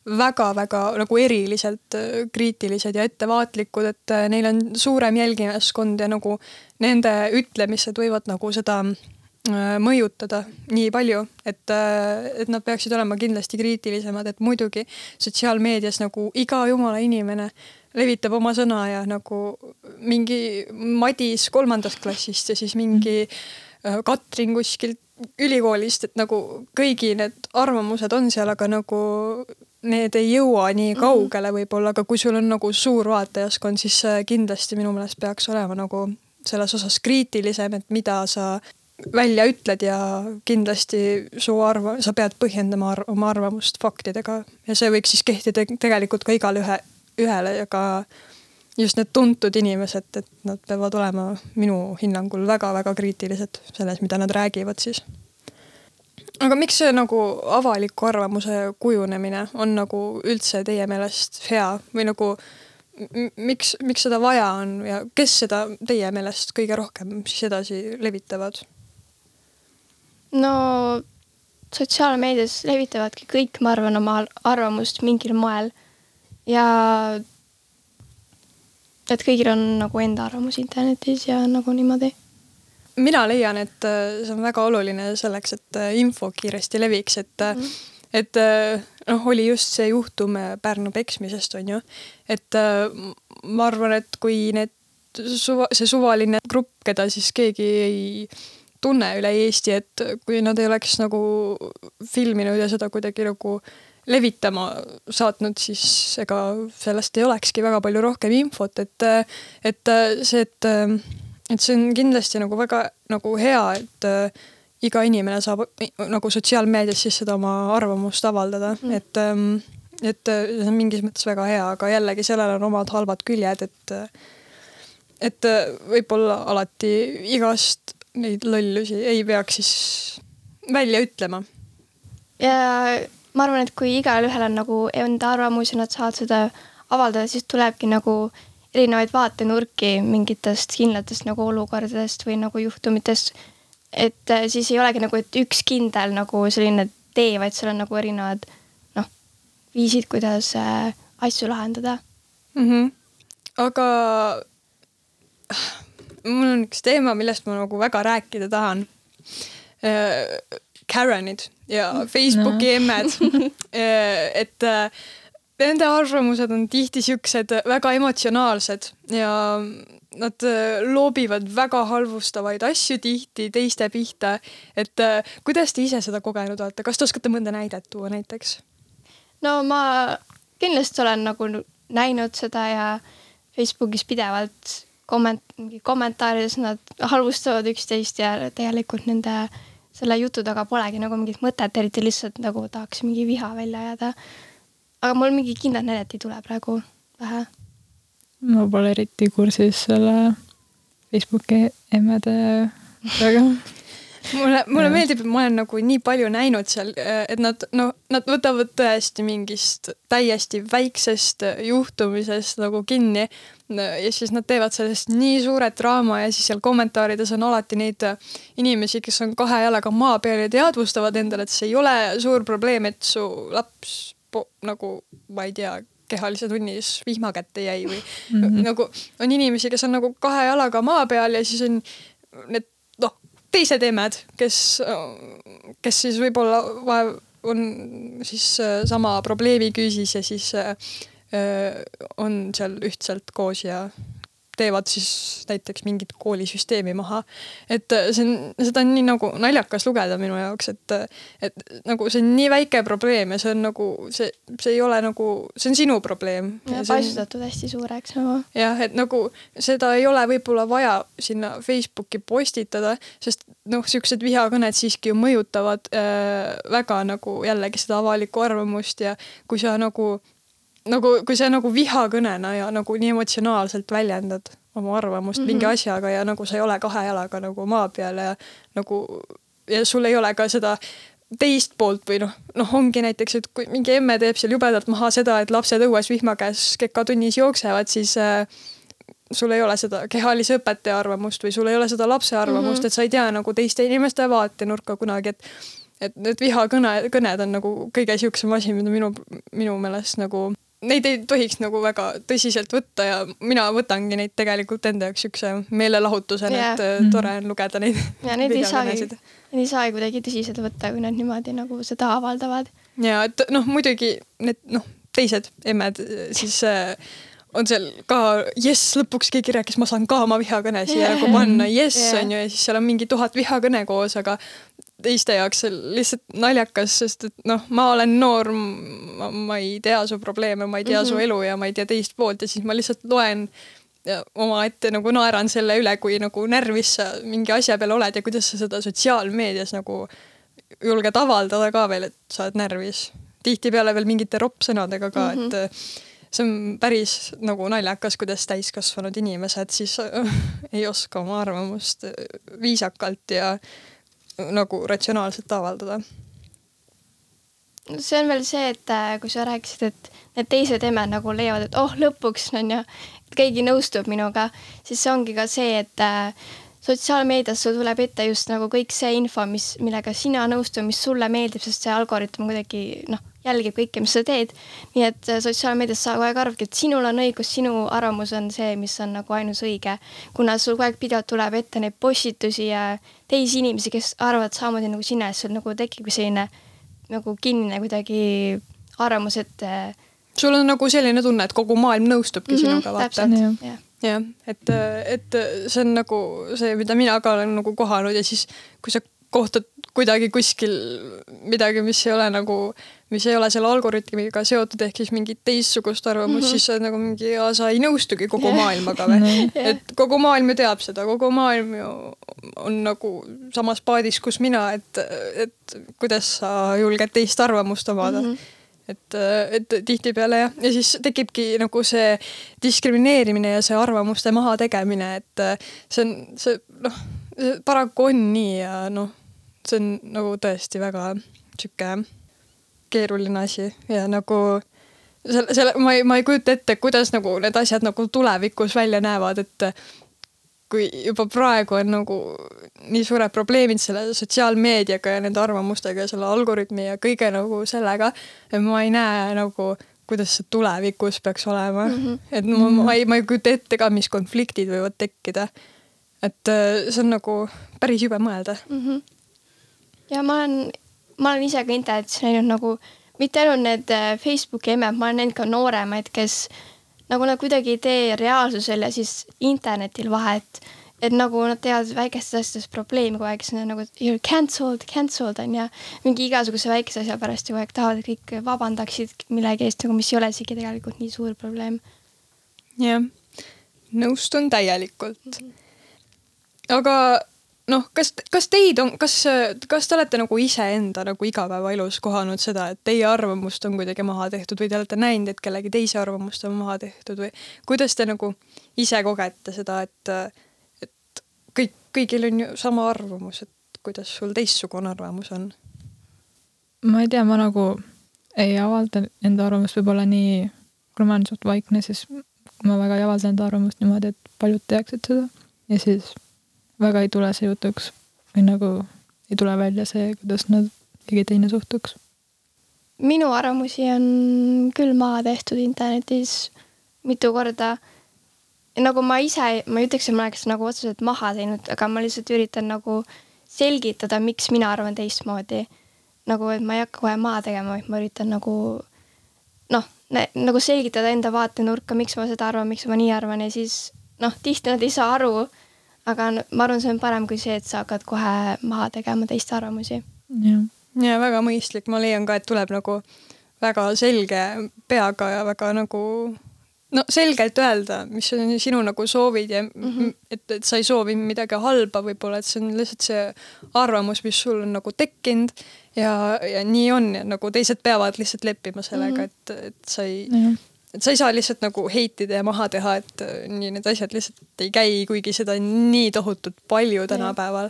väga-väga nagu eriliselt äh, kriitilised ja ettevaatlikud, et äh, neil on suurem jälgijaskond ja nagu nende ütlemised võivad nagu seda mõjutada nii palju, et, äh, et nad peaksid olema kindlasti kriitilisemad, et muidugi sotsiaalmeedias nagu iga jumala inimene levitab oma sõna ja nagu mingi Madis kolmandast klassist ja siis mingi äh, Katrin kuskilt ülikoolist, et nagu kõigi need arvamused on seal, aga nagu need ei jõua nii mhm. kaugele võib-olla, aga kui sul on nagu suur vaatajaskond, siis kindlasti minu meelest peaks olema nagu selles osas kriitilisem, et mida sa välja ütled ja kindlasti su arva-, sa pead põhjendama ar oma arvamust faktidega ja see võiks siis kehtida tegelikult ka igale ühe, ühele ja ka just need tuntud inimesed, et nad peavad olema minu hinnangul väga-väga kriitilised selles, mida nad räägivad siis. aga miks see nagu avaliku arvamuse kujunemine on nagu üldse teie meelest hea või nagu miks, miks seda vaja on ja kes seda teie meelest kõige rohkem siis edasi levitavad? No sotsiaalmeedias levitavadki kõik, ma arvan, oma arvamust mingil moel ja et kõigil on nagu enda arvamus internetis ja nagu niimoodi mina leian, et äh, see on väga oluline selleks, et äh, info kiiresti leviks, et mm. et noh, oli just see juhtum Pärnu peksmisest, on ju. et ma arvan, et kui need suva, see suvaline grupp, keda siis keegi ei tunne üle Eesti, et kui nad ei oleks nagu filminud ja seda kuidagi nagu levitama saatnud, siis ega sellest ei olekski väga palju rohkem infot, et, et see, et, et see on kindlasti nagu väga nagu hea, et iga inimene saab nagu sotsiaalmeedias siis seda oma arvamust avaldada mm., et, et see on mingis mõttes väga hea, aga jällegi sellel on omad halvad küljed, et et võib-olla alati igast neid lollusi ei peaks siis välja ütlema. ja ma arvan, et kui igalühel on nagu enda arvamus ja nad saavad seda avaldada, siis tulebki nagu erinevaid vaatenurki mingitest kindlatest nagu olukordadest või nagu juhtumitest. et äh, siis ei olegi nagu, et üks kindel nagu selline tee, vaid seal on nagu erinevad noh, viisid, kuidas äh, asju lahendada mm. -hmm. aga mul on üks teema, millest ma nagu väga rääkida tahan. Äh, Karenid ja Facebooki no. emmed äh, et äh, nende arvamused on tihti siuksed väga emotsionaalsed ja nad loobivad väga halvustavaid asju tihti teiste pihta. et kuidas te ise seda kogenud olete, kas te oskate mõnda näidet tuua näiteks? no ma kindlasti olen nagu näinud seda ja Facebookis pidevalt komment-, mingi kommentaarides nad halvustavad üksteist ja tegelikult nende selle jutu taga polegi nagu mingit mõtet, eriti lihtsalt nagu tahaks mingi viha välja ajada. aga mul mingi kindlat näidet ei tule praegu pähe. ma pole eriti kursis selle Facebooki emmede väga mulle, mulle ja. meeldib, et ma olen nagu nii palju näinud seal, et nad noh, nad võtavad tõesti mingist täiesti väiksest juhtumisest nagu kinni. ja siis nad teevad sellest nii suure draama ja siis seal kommentaarides on alati neid inimesi, kes on kahe jalaga maa peal ja teadvustavad endale, et see ei ole suur probleem, et su laps nagu ma ei tea kehalise tunnis vihma kätte jäi või mm -hmm. nagu on inimesi, kes on nagu kahe jalaga maa peal ja siis on need teised emmed, kes, kes siis võib-olla on siis äh, sama probleemi küüsis ja siis äh, on seal ühtselt koos ja teevad siis näiteks mingit koolisüsteemi maha. et äh, see on, seda on nii nagu naljakas lugeda minu jaoks, et, et nagu see on nii väike probleem ja see on nagu see, see ei ole nagu, see on sinu probleem. paisutatud hästi suureks nagu. jah, et nagu seda ei ole võib-olla vaja sinna Facebooki postitada, sest noh, siuksed vihakõned siiski ju mõjutavad äh, väga nagu jällegi seda avalikku arvamust ja kui sa nagu nagu, kui sa nagu vihakõnena ja nagu nii emotsionaalselt väljendad oma arvamust mm -hmm. mingi asjaga ja nagu sa ei ole kahe jalaga nagu maa peal ja nagu ja sul ei ole ka seda teist poolt või noh, noh, ongi näiteks, et kui mingi emme teeb seal jubedalt maha seda, et lapsed õues vihma käes kekatunnis jooksevad, siis äh, sul ei ole seda kehalise õpetaja arvamust või sul ei ole seda lapse arvamust mm, -hmm. et sa ei tea nagu teiste inimeste vaatenurka kunagi, et et need vihakõne, kõned on nagu kõige siuksem asi, mida minu, minu meelest nagu neid ei tohiks nagu väga tõsiselt võtta ja mina võtangi neid tegelikult enda jaoks siukse meelelahutusena yeah., et mm. tore on lugeda neid. ja neid ei saagi, neid ei saagi kuidagi tõsiselt võtta, kui nad niimoodi nagu seda avaldavad. ja et noh, muidugi need noh, teised emmed siis äh, on seal ka jess, lõpuks keegi rääkis, ma saan ka oma vihakõne siia yeah. nagu panna, jess yeah. on ju, ja siis seal on mingi tuhat vihakõne koos, aga teiste jaoks lihtsalt naljakas, sest et noh, ma olen noor, ma ei tea su probleeme, ma ei tea mm -hmm. su mhm. elu ja ma ei tea teist poolt ja siis ma lihtsalt loen omaette nagu naeran selle üle, kui nagu närvis sa mingi asja peal oled ja kuidas sa seda sotsiaalmeedias nagu julged avaldada ka veel, et sa oled närvis. tihtipeale veel mingite roppsõnadega ka mm, -hmm. et mhm. see on päris nagu naljakas, kuidas täiskasvanud inimesed siis ei oska oma arvamust viisakalt ja nagu ratsionaalselt avaldada? see on veel see, et äh, kui sa rääkisid, et need teised emmed nagu leiavad, et oh, lõpuks on ju, keegi nõustub minuga, siis see ongi ka see, et äh, sotsiaalmeedias sul tuleb ette just nagu kõik see info, mis, millega sina nõustud, mis sulle meeldib, sest see algoritm kuidagi noh, jälgib kõike, mis sa teed. nii et äh, sotsiaalmeedias sa kogu aeg arvadki, et sinul on õigus, sinu arvamus on see, mis on nagu ainus õige. kuna sul kogu aeg pidevalt tuleb ette neid postitusi ja teisi inimesi, kes arvavad samamoodi nagu sina, siis sul nagu tekibki selline nagu kinnine kuidagi arvamus, et äh, sul on nagu selline tunne, et kogu maailm nõustubki mm -hmm, sinuga, vaata. jah, et, et see on nagu see, mida mina ka olen nagu kohanud ja siis, kui sa kohtad kuidagi kuskil midagi, mis ei ole nagu, mis ei ole selle algoritmiga seotud, ehk siis mingit teistsugust arvamust mm, -hmm. siis sa oled nagu mingi, sa ei nõustugi kogu yeah. maailmaga või yeah.. et kogu maailm ju teab seda, kogu maailm ju on nagu samas paadis, kus mina, et, et kuidas sa julged teist arvamust omada mm. -hmm et, et tihtipeale jah, ja siis tekibki nagu see diskrimineerimine ja see arvamuste mahategemine, et see on see noh, paraku on nii ja noh, see on nagu tõesti väga sihuke keeruline asi ja nagu selle, selle ma ei, ma ei kujuta ette, kuidas nagu need asjad nagu tulevikus välja näevad, et kui juba praegu on nagu nii suured probleemid selle sotsiaalmeediaga ja nende arvamustega ja selle algoritmi ja kõige nagu sellega, et ma ei näe nagu, kuidas see tulevikus peaks olema mm. -hmm. et ma, ma ei, ma ei kujuta ette ka, mis konfliktid võivad tekkida. et äh, see on nagu päris jube mõelda mm. -hmm. ja ma olen, ma olen ise ka internetis näinud nagu mitte ainult need äh, Facebooki emmed, ma olen näinud ka nooremaid, kes nagu nad kuidagi ei tee reaalsusel ja siis internetil vahet. et nagu nad teevad väikestes asjades probleemi kogu aeg, siis nad nagu you are cancelled, cancelled on ju. mingi igasuguse väikese asja pärast ju kogu aeg tahavad, et kõik vabandaksid millegi eest nagu, mis ei ole isegi tegelikult nii suur probleem. jah, nõustun täielikult. -hmm. aga noh, kas, kas teid on, kas, kas te olete nagu iseenda nagu igapäevaelus kohanud seda, et teie arvamust on kuidagi maha tehtud või te olete näinud, et kellegi teise arvamust on maha tehtud või kuidas te nagu ise kogete seda, et, et kõik, kõigil on ju sama arvamus, et kuidas sul teistsugune arvamus on? ma ei tea, ma nagu ei avalda enda arvamust võib-olla nii, kuna ma olen suht vaikne, siis ma väga ei avalda enda arvamust niimoodi, et paljud teaksid seda ja siis väga ei tule see jutuks või nagu ei tule välja see, kuidas nad, keegi teine suhtuks. minu arvamusi on küll maha tehtud internetis mitu korda. nagu ma ise, ma ei ütleks, et ma oleks nagu otseselt maha teinud, aga ma lihtsalt üritan nagu selgitada, miks mina arvan teistmoodi. nagu, et ma ei hakka kohe maha tegema, vaid ma üritan nagu noh, nagu selgitada enda vaatenurka, miks ma seda arvan, miks ma nii arvan ja siis noh, tihti nad ei saa aru aga ma arvan, see on parem kui see, et sa hakkad kohe maha tegema teiste arvamusi. jah, ja väga mõistlik, ma leian ka, et tuleb nagu väga selge peaga ja väga nagu no selgelt öelda, mis on sinu nagu soovid ja mm -hmm. et, et sa ei soovi midagi halba võib-olla, et see on lihtsalt see arvamus, mis sul on nagu tekkinud ja, ja nii on ja nagu teised peavad lihtsalt leppima sellega mm, -hmm. et, et sa ei mm, -hmm et sa ei saa lihtsalt nagu heitida ja maha teha, et äh, nii need asjad lihtsalt ei käi, kuigi seda on nii tohutult palju tänapäeval.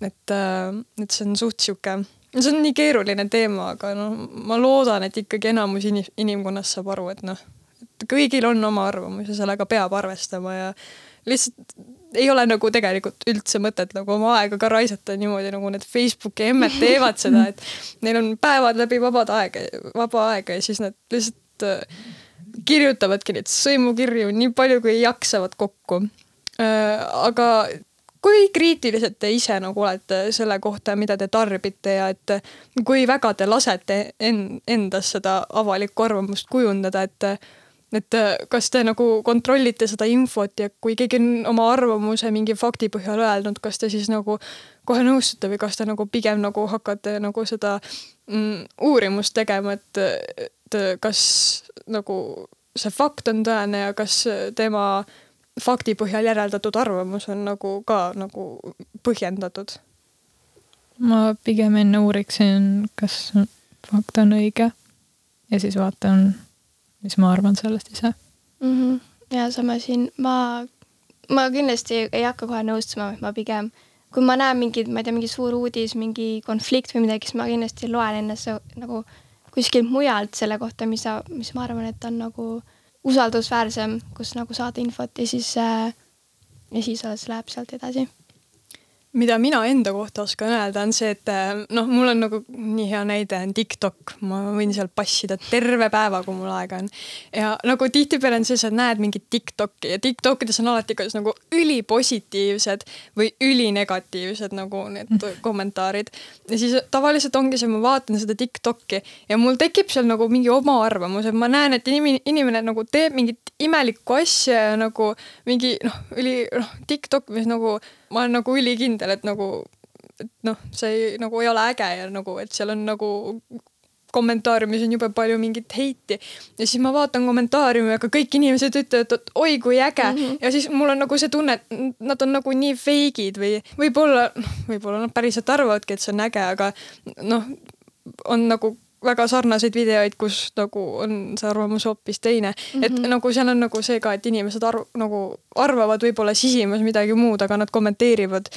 et, äh, et see on suht sihuke, see on nii keeruline teema, aga noh, ma loodan, et ikkagi enamus inim, inimkonnast saab aru, et noh, et kõigil on oma arvamus ja sellega peab arvestama ja lihtsalt ei ole nagu tegelikult üldse mõtet nagu oma aega ka raisata niimoodi, nagu need Facebooki emmed teevad seda, et neil on päevad läbi vabad aega, vaba aega ja siis nad lihtsalt äh, kirjutavadki neid sõimukirju nii palju, kui jaksavad kokku. Äh, aga kui kriitilised te ise nagu olete selle kohta, mida te tarbite ja et kui väga te lasete en-, endas seda avalikku arvamust kujundada, et et kas te nagu kontrollite seda infot ja kui keegi on oma arvamuse mingi fakti põhjal öelnud, kas te siis nagu kohe nõustute või kas te nagu pigem nagu hakkate nagu seda mm, uurimust tegema, et, et kas nagu see fakt on tõene ja kas tema fakti põhjal järeldatud arvamus on nagu ka nagu põhjendatud? ma pigem enne uuriksin, kas fakt on õige ja siis vaatan, mis ma arvan sellest ise mm. -hmm. ja sama siin, ma, ma kindlasti ei hakka kohe nõustuma, ma pigem, kui ma näen mingit, ma ei tea, mingi suur uudis, mingi konflikt või midagi, siis ma kindlasti loen enne see nagu kuskilt mujalt selle kohta, mis mis ma arvan, et on nagu usaldusväärsem, kus nagu saada infot ja siis äh,, ja siis alles läheb sealt edasi. Mida mina enda kohta oskan öelda, on see, et äh, noh, mul on nagu nii hea näide on TikTok, ma võin seal passida terve päeva, kui mul aega on. ja nagu tihtipeale on see, sa näed mingit TikTok'i ja TikTokides on alati kas nagu ülipositiivsed või ülinegatiivsed nagu need mm. kommentaarid. ja siis tavaliselt ongi see, ma vaatan seda TikTok'i ja mul tekib seal nagu mingi oma arvamus, et ma näen, et inimene, inimene nagu teeb mingit imelikku asja ja nagu mingi noh, üli noh, TikTok, mis nagu ma olen nagu ülikindel, et nagu, et noh, see ei, nagu ei ole äge ja nagu, et seal on nagu kommentaariumis on jube palju mingit heiti ja siis ma vaatan kommentaariumi, aga kõik inimesed ütlevad, et oi kui äge mm -hmm. ja siis mul on nagu see tunne, et nad on nagu nii fake'id või võib-olla, võib-olla nad päriselt arvavadki, et see on äge, aga noh, on nagu väga sarnaseid videoid, kus nagu on see arvamus hoopis teine mm. -hmm. et mhm. nagu seal on nagu see ka, et inimesed arv, nagu arvavad võib-olla sisimas midagi muud, aga nad kommenteerivad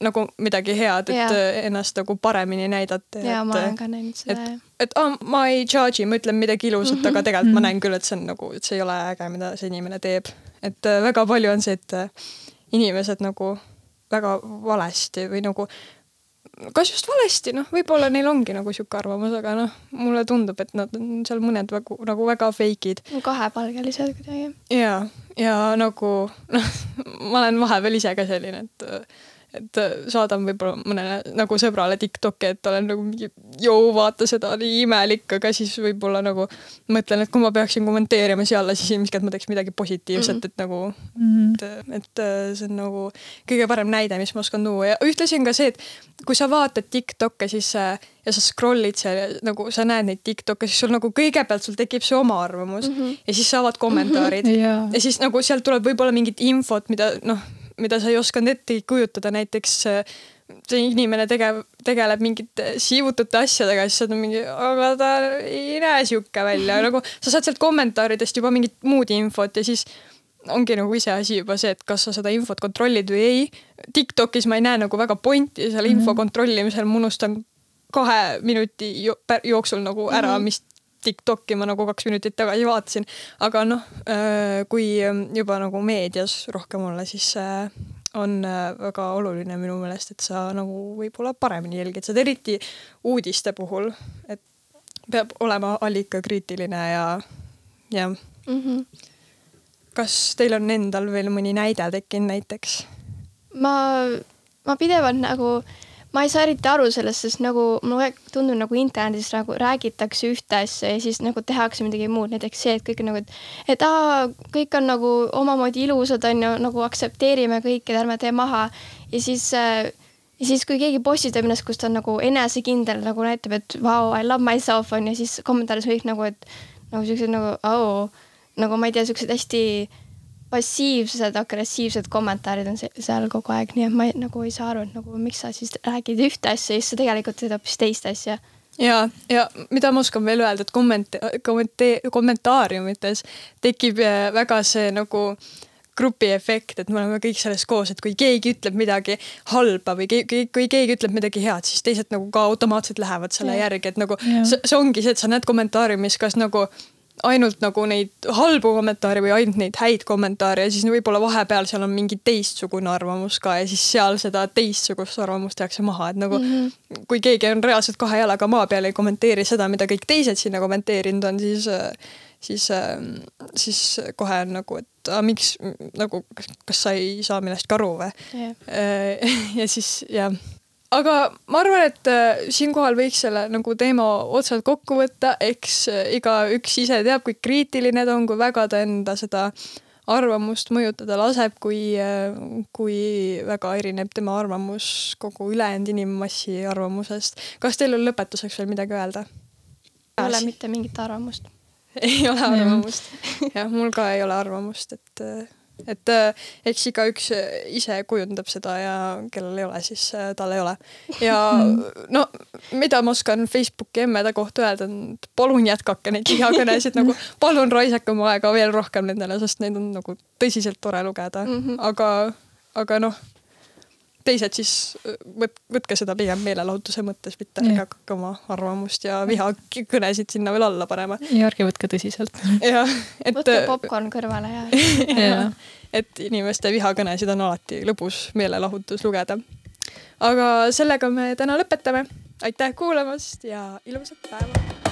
nagu midagi head, et ja. ennast nagu paremini näidata. ja ma olen ka näinud seda jah. et ah, ma ei charge'i, ma ütlen midagi ilusat mm, -hmm. aga tegelikult mm -hmm. ma näen küll, et see on nagu, et see ei ole äge, mida see inimene teeb. et äh, väga palju on see, et äh, inimesed nagu väga valesti või nagu kas just valesti, noh, võib-olla neil ongi nagu sihuke arvamus, aga noh, mulle tundub, et nad on seal mõned väga, nagu väga fake'id. kahepalgelised kuidagi. ja, ja nagu noh, ma olen vahepeal ise ka selline, et et äh, saadan võib-olla mõnele nagu sõbrale Tiktoki, et olen nagu mingi joo, vaata seda, nii imelik, aga siis võib-olla nagu mõtlen, et kui ma peaksin kommenteerima siia alla, siis ilmselt ma teeks midagi positiivset mm, -hmm. et nagu mm, -hmm. et, et äh, see on nagu kõige parem näide, mis ma oskan tuua ja ühtlasi on ka see, et kui sa vaatad Tiktoke, siis äh, ja sa scroll'id seal ja nagu sa näed neid Tiktoke, siis sul nagu kõigepealt sul tekib see oma arvamus mm -hmm. ja siis saavad kommentaarid mm -hmm. yeah. ja siis nagu sealt tuleb võib-olla mingit infot, mida noh mida sa ei osanud ette kujutada, näiteks äh, see inimene tegev, tegeleb mingite siivutute asjadega, siis sa oled mingi, aga ta ei näe sihuke välja, nagu sa saad sealt kommentaaridest juba mingit muud infot ja siis ongi nagu iseasi juba see, et kas sa seda infot kontrollid või ei. Tiktokis ma ei näe nagu väga pointi seal info mhm. kontrollimisel, ma unustan kahe minuti jooksul nagu ära, mhm. mis Tiktoki ma nagu kaks minutit tagasi vaatasin, aga noh, äh, kui juba nagu meedias rohkem olla, siis äh, on äh, väga oluline minu meelest, et sa nagu võib-olla paremini jälgid seda, eriti uudiste puhul, et peab olema allikakriitiline ja, ja mm. -hmm. kas teil on endal veel mõni näide tekkinud näiteks? ma, ma pidevalt nagu äh, ma ei saa eriti aru sellest, sest nagu mulle tundub nagu internetis nagu räägitakse ühte asja ja siis nagu tehakse midagi muud, näiteks see, et kõik nagu, et, et aa, kõik on nagu omamoodi ilusad, on ju, nagu aktsepteerime kõike, ärme tee maha. ja siis äh, ja siis, kui keegi postitab ennast, kus ta on nagu enesekindel, nagu näitab, et vau wow,, I love myself on ju, siis kommentaaris kõik nagu, et nagu siuksed nagu oh, nagu ma ei tea, siuksed hästi passiivsed, agressiivsed kommentaarid on seal kogu aeg, nii et ma ei, nagu ei saa aru, et nagu miks sa siis räägid ühte asja ja siis sa tegelikult teed hoopis teist asja. ja, ja mida ma oskan veel öelda, et komment-, kommente-, kommentaariumites tekib äh, väga see nagu grupiefekt, et me oleme kõik selles koos, et kui keegi ütleb midagi halba või keegi, kui keegi ütleb midagi head, siis teised nagu ka automaatselt lähevad selle ja. järgi, et nagu ja. see, see ongi see, et sa näed kommentaariumis, kas nagu ainult nagu neid halbu kommentaare või ainult neid häid kommentaare ja siis võib-olla vahepeal seal on mingi teistsugune arvamus ka ja siis seal seda teistsugust arvamust tehakse maha, et nagu mm -hmm. kui keegi on reaalselt kahe jalaga maa peal ja ei kommenteeri seda, mida kõik teised sinna kommenteerinud on, siis siis, siis kohe on nagu, et a, miks nagu, kas sa ei saa millestki aru või yeah. ja siis jah aga ma arvan, et äh, siinkohal võiks selle nagu teema otsad kokku võtta, eks äh, igaüks ise teab, kui kriitiline ta on, kui väga ta enda seda arvamust mõjutada laseb, kui, äh, kui väga erineb tema arvamus kogu ülejäänud inimmassi arvamusest. kas teil on lõpetuseks veel midagi öelda? ei ole mitte mingit arvamust ei ole arvamust. jah, mul ka ei ole arvamust, et et äh, eks igaüks äh, ise kujundab seda ja kellel ei ole, siis äh, tal ei ole. ja no mida ma oskan Facebooki emmede kohta öelda, on palun jätkake neid vihakõnesid nagu, palun raisake oma aega veel rohkem nendele, sest neid on nagu tõsiselt tore lugeda mm, -hmm. aga, aga noh teised siis võt-, võtke seda pigem meelelahutuse mõttes, mitte ärge hakake oma arvamust ja vihakõnesid sinna veel alla panema. ja ärge võtke tõsiselt. jah, et. võtke popkorn kõrvale ja, ja. et inimeste vihakõnesid on alati lõbus meelelahutus lugeda. aga sellega me täna lõpetame. aitäh kuulamast ja ilusat päeva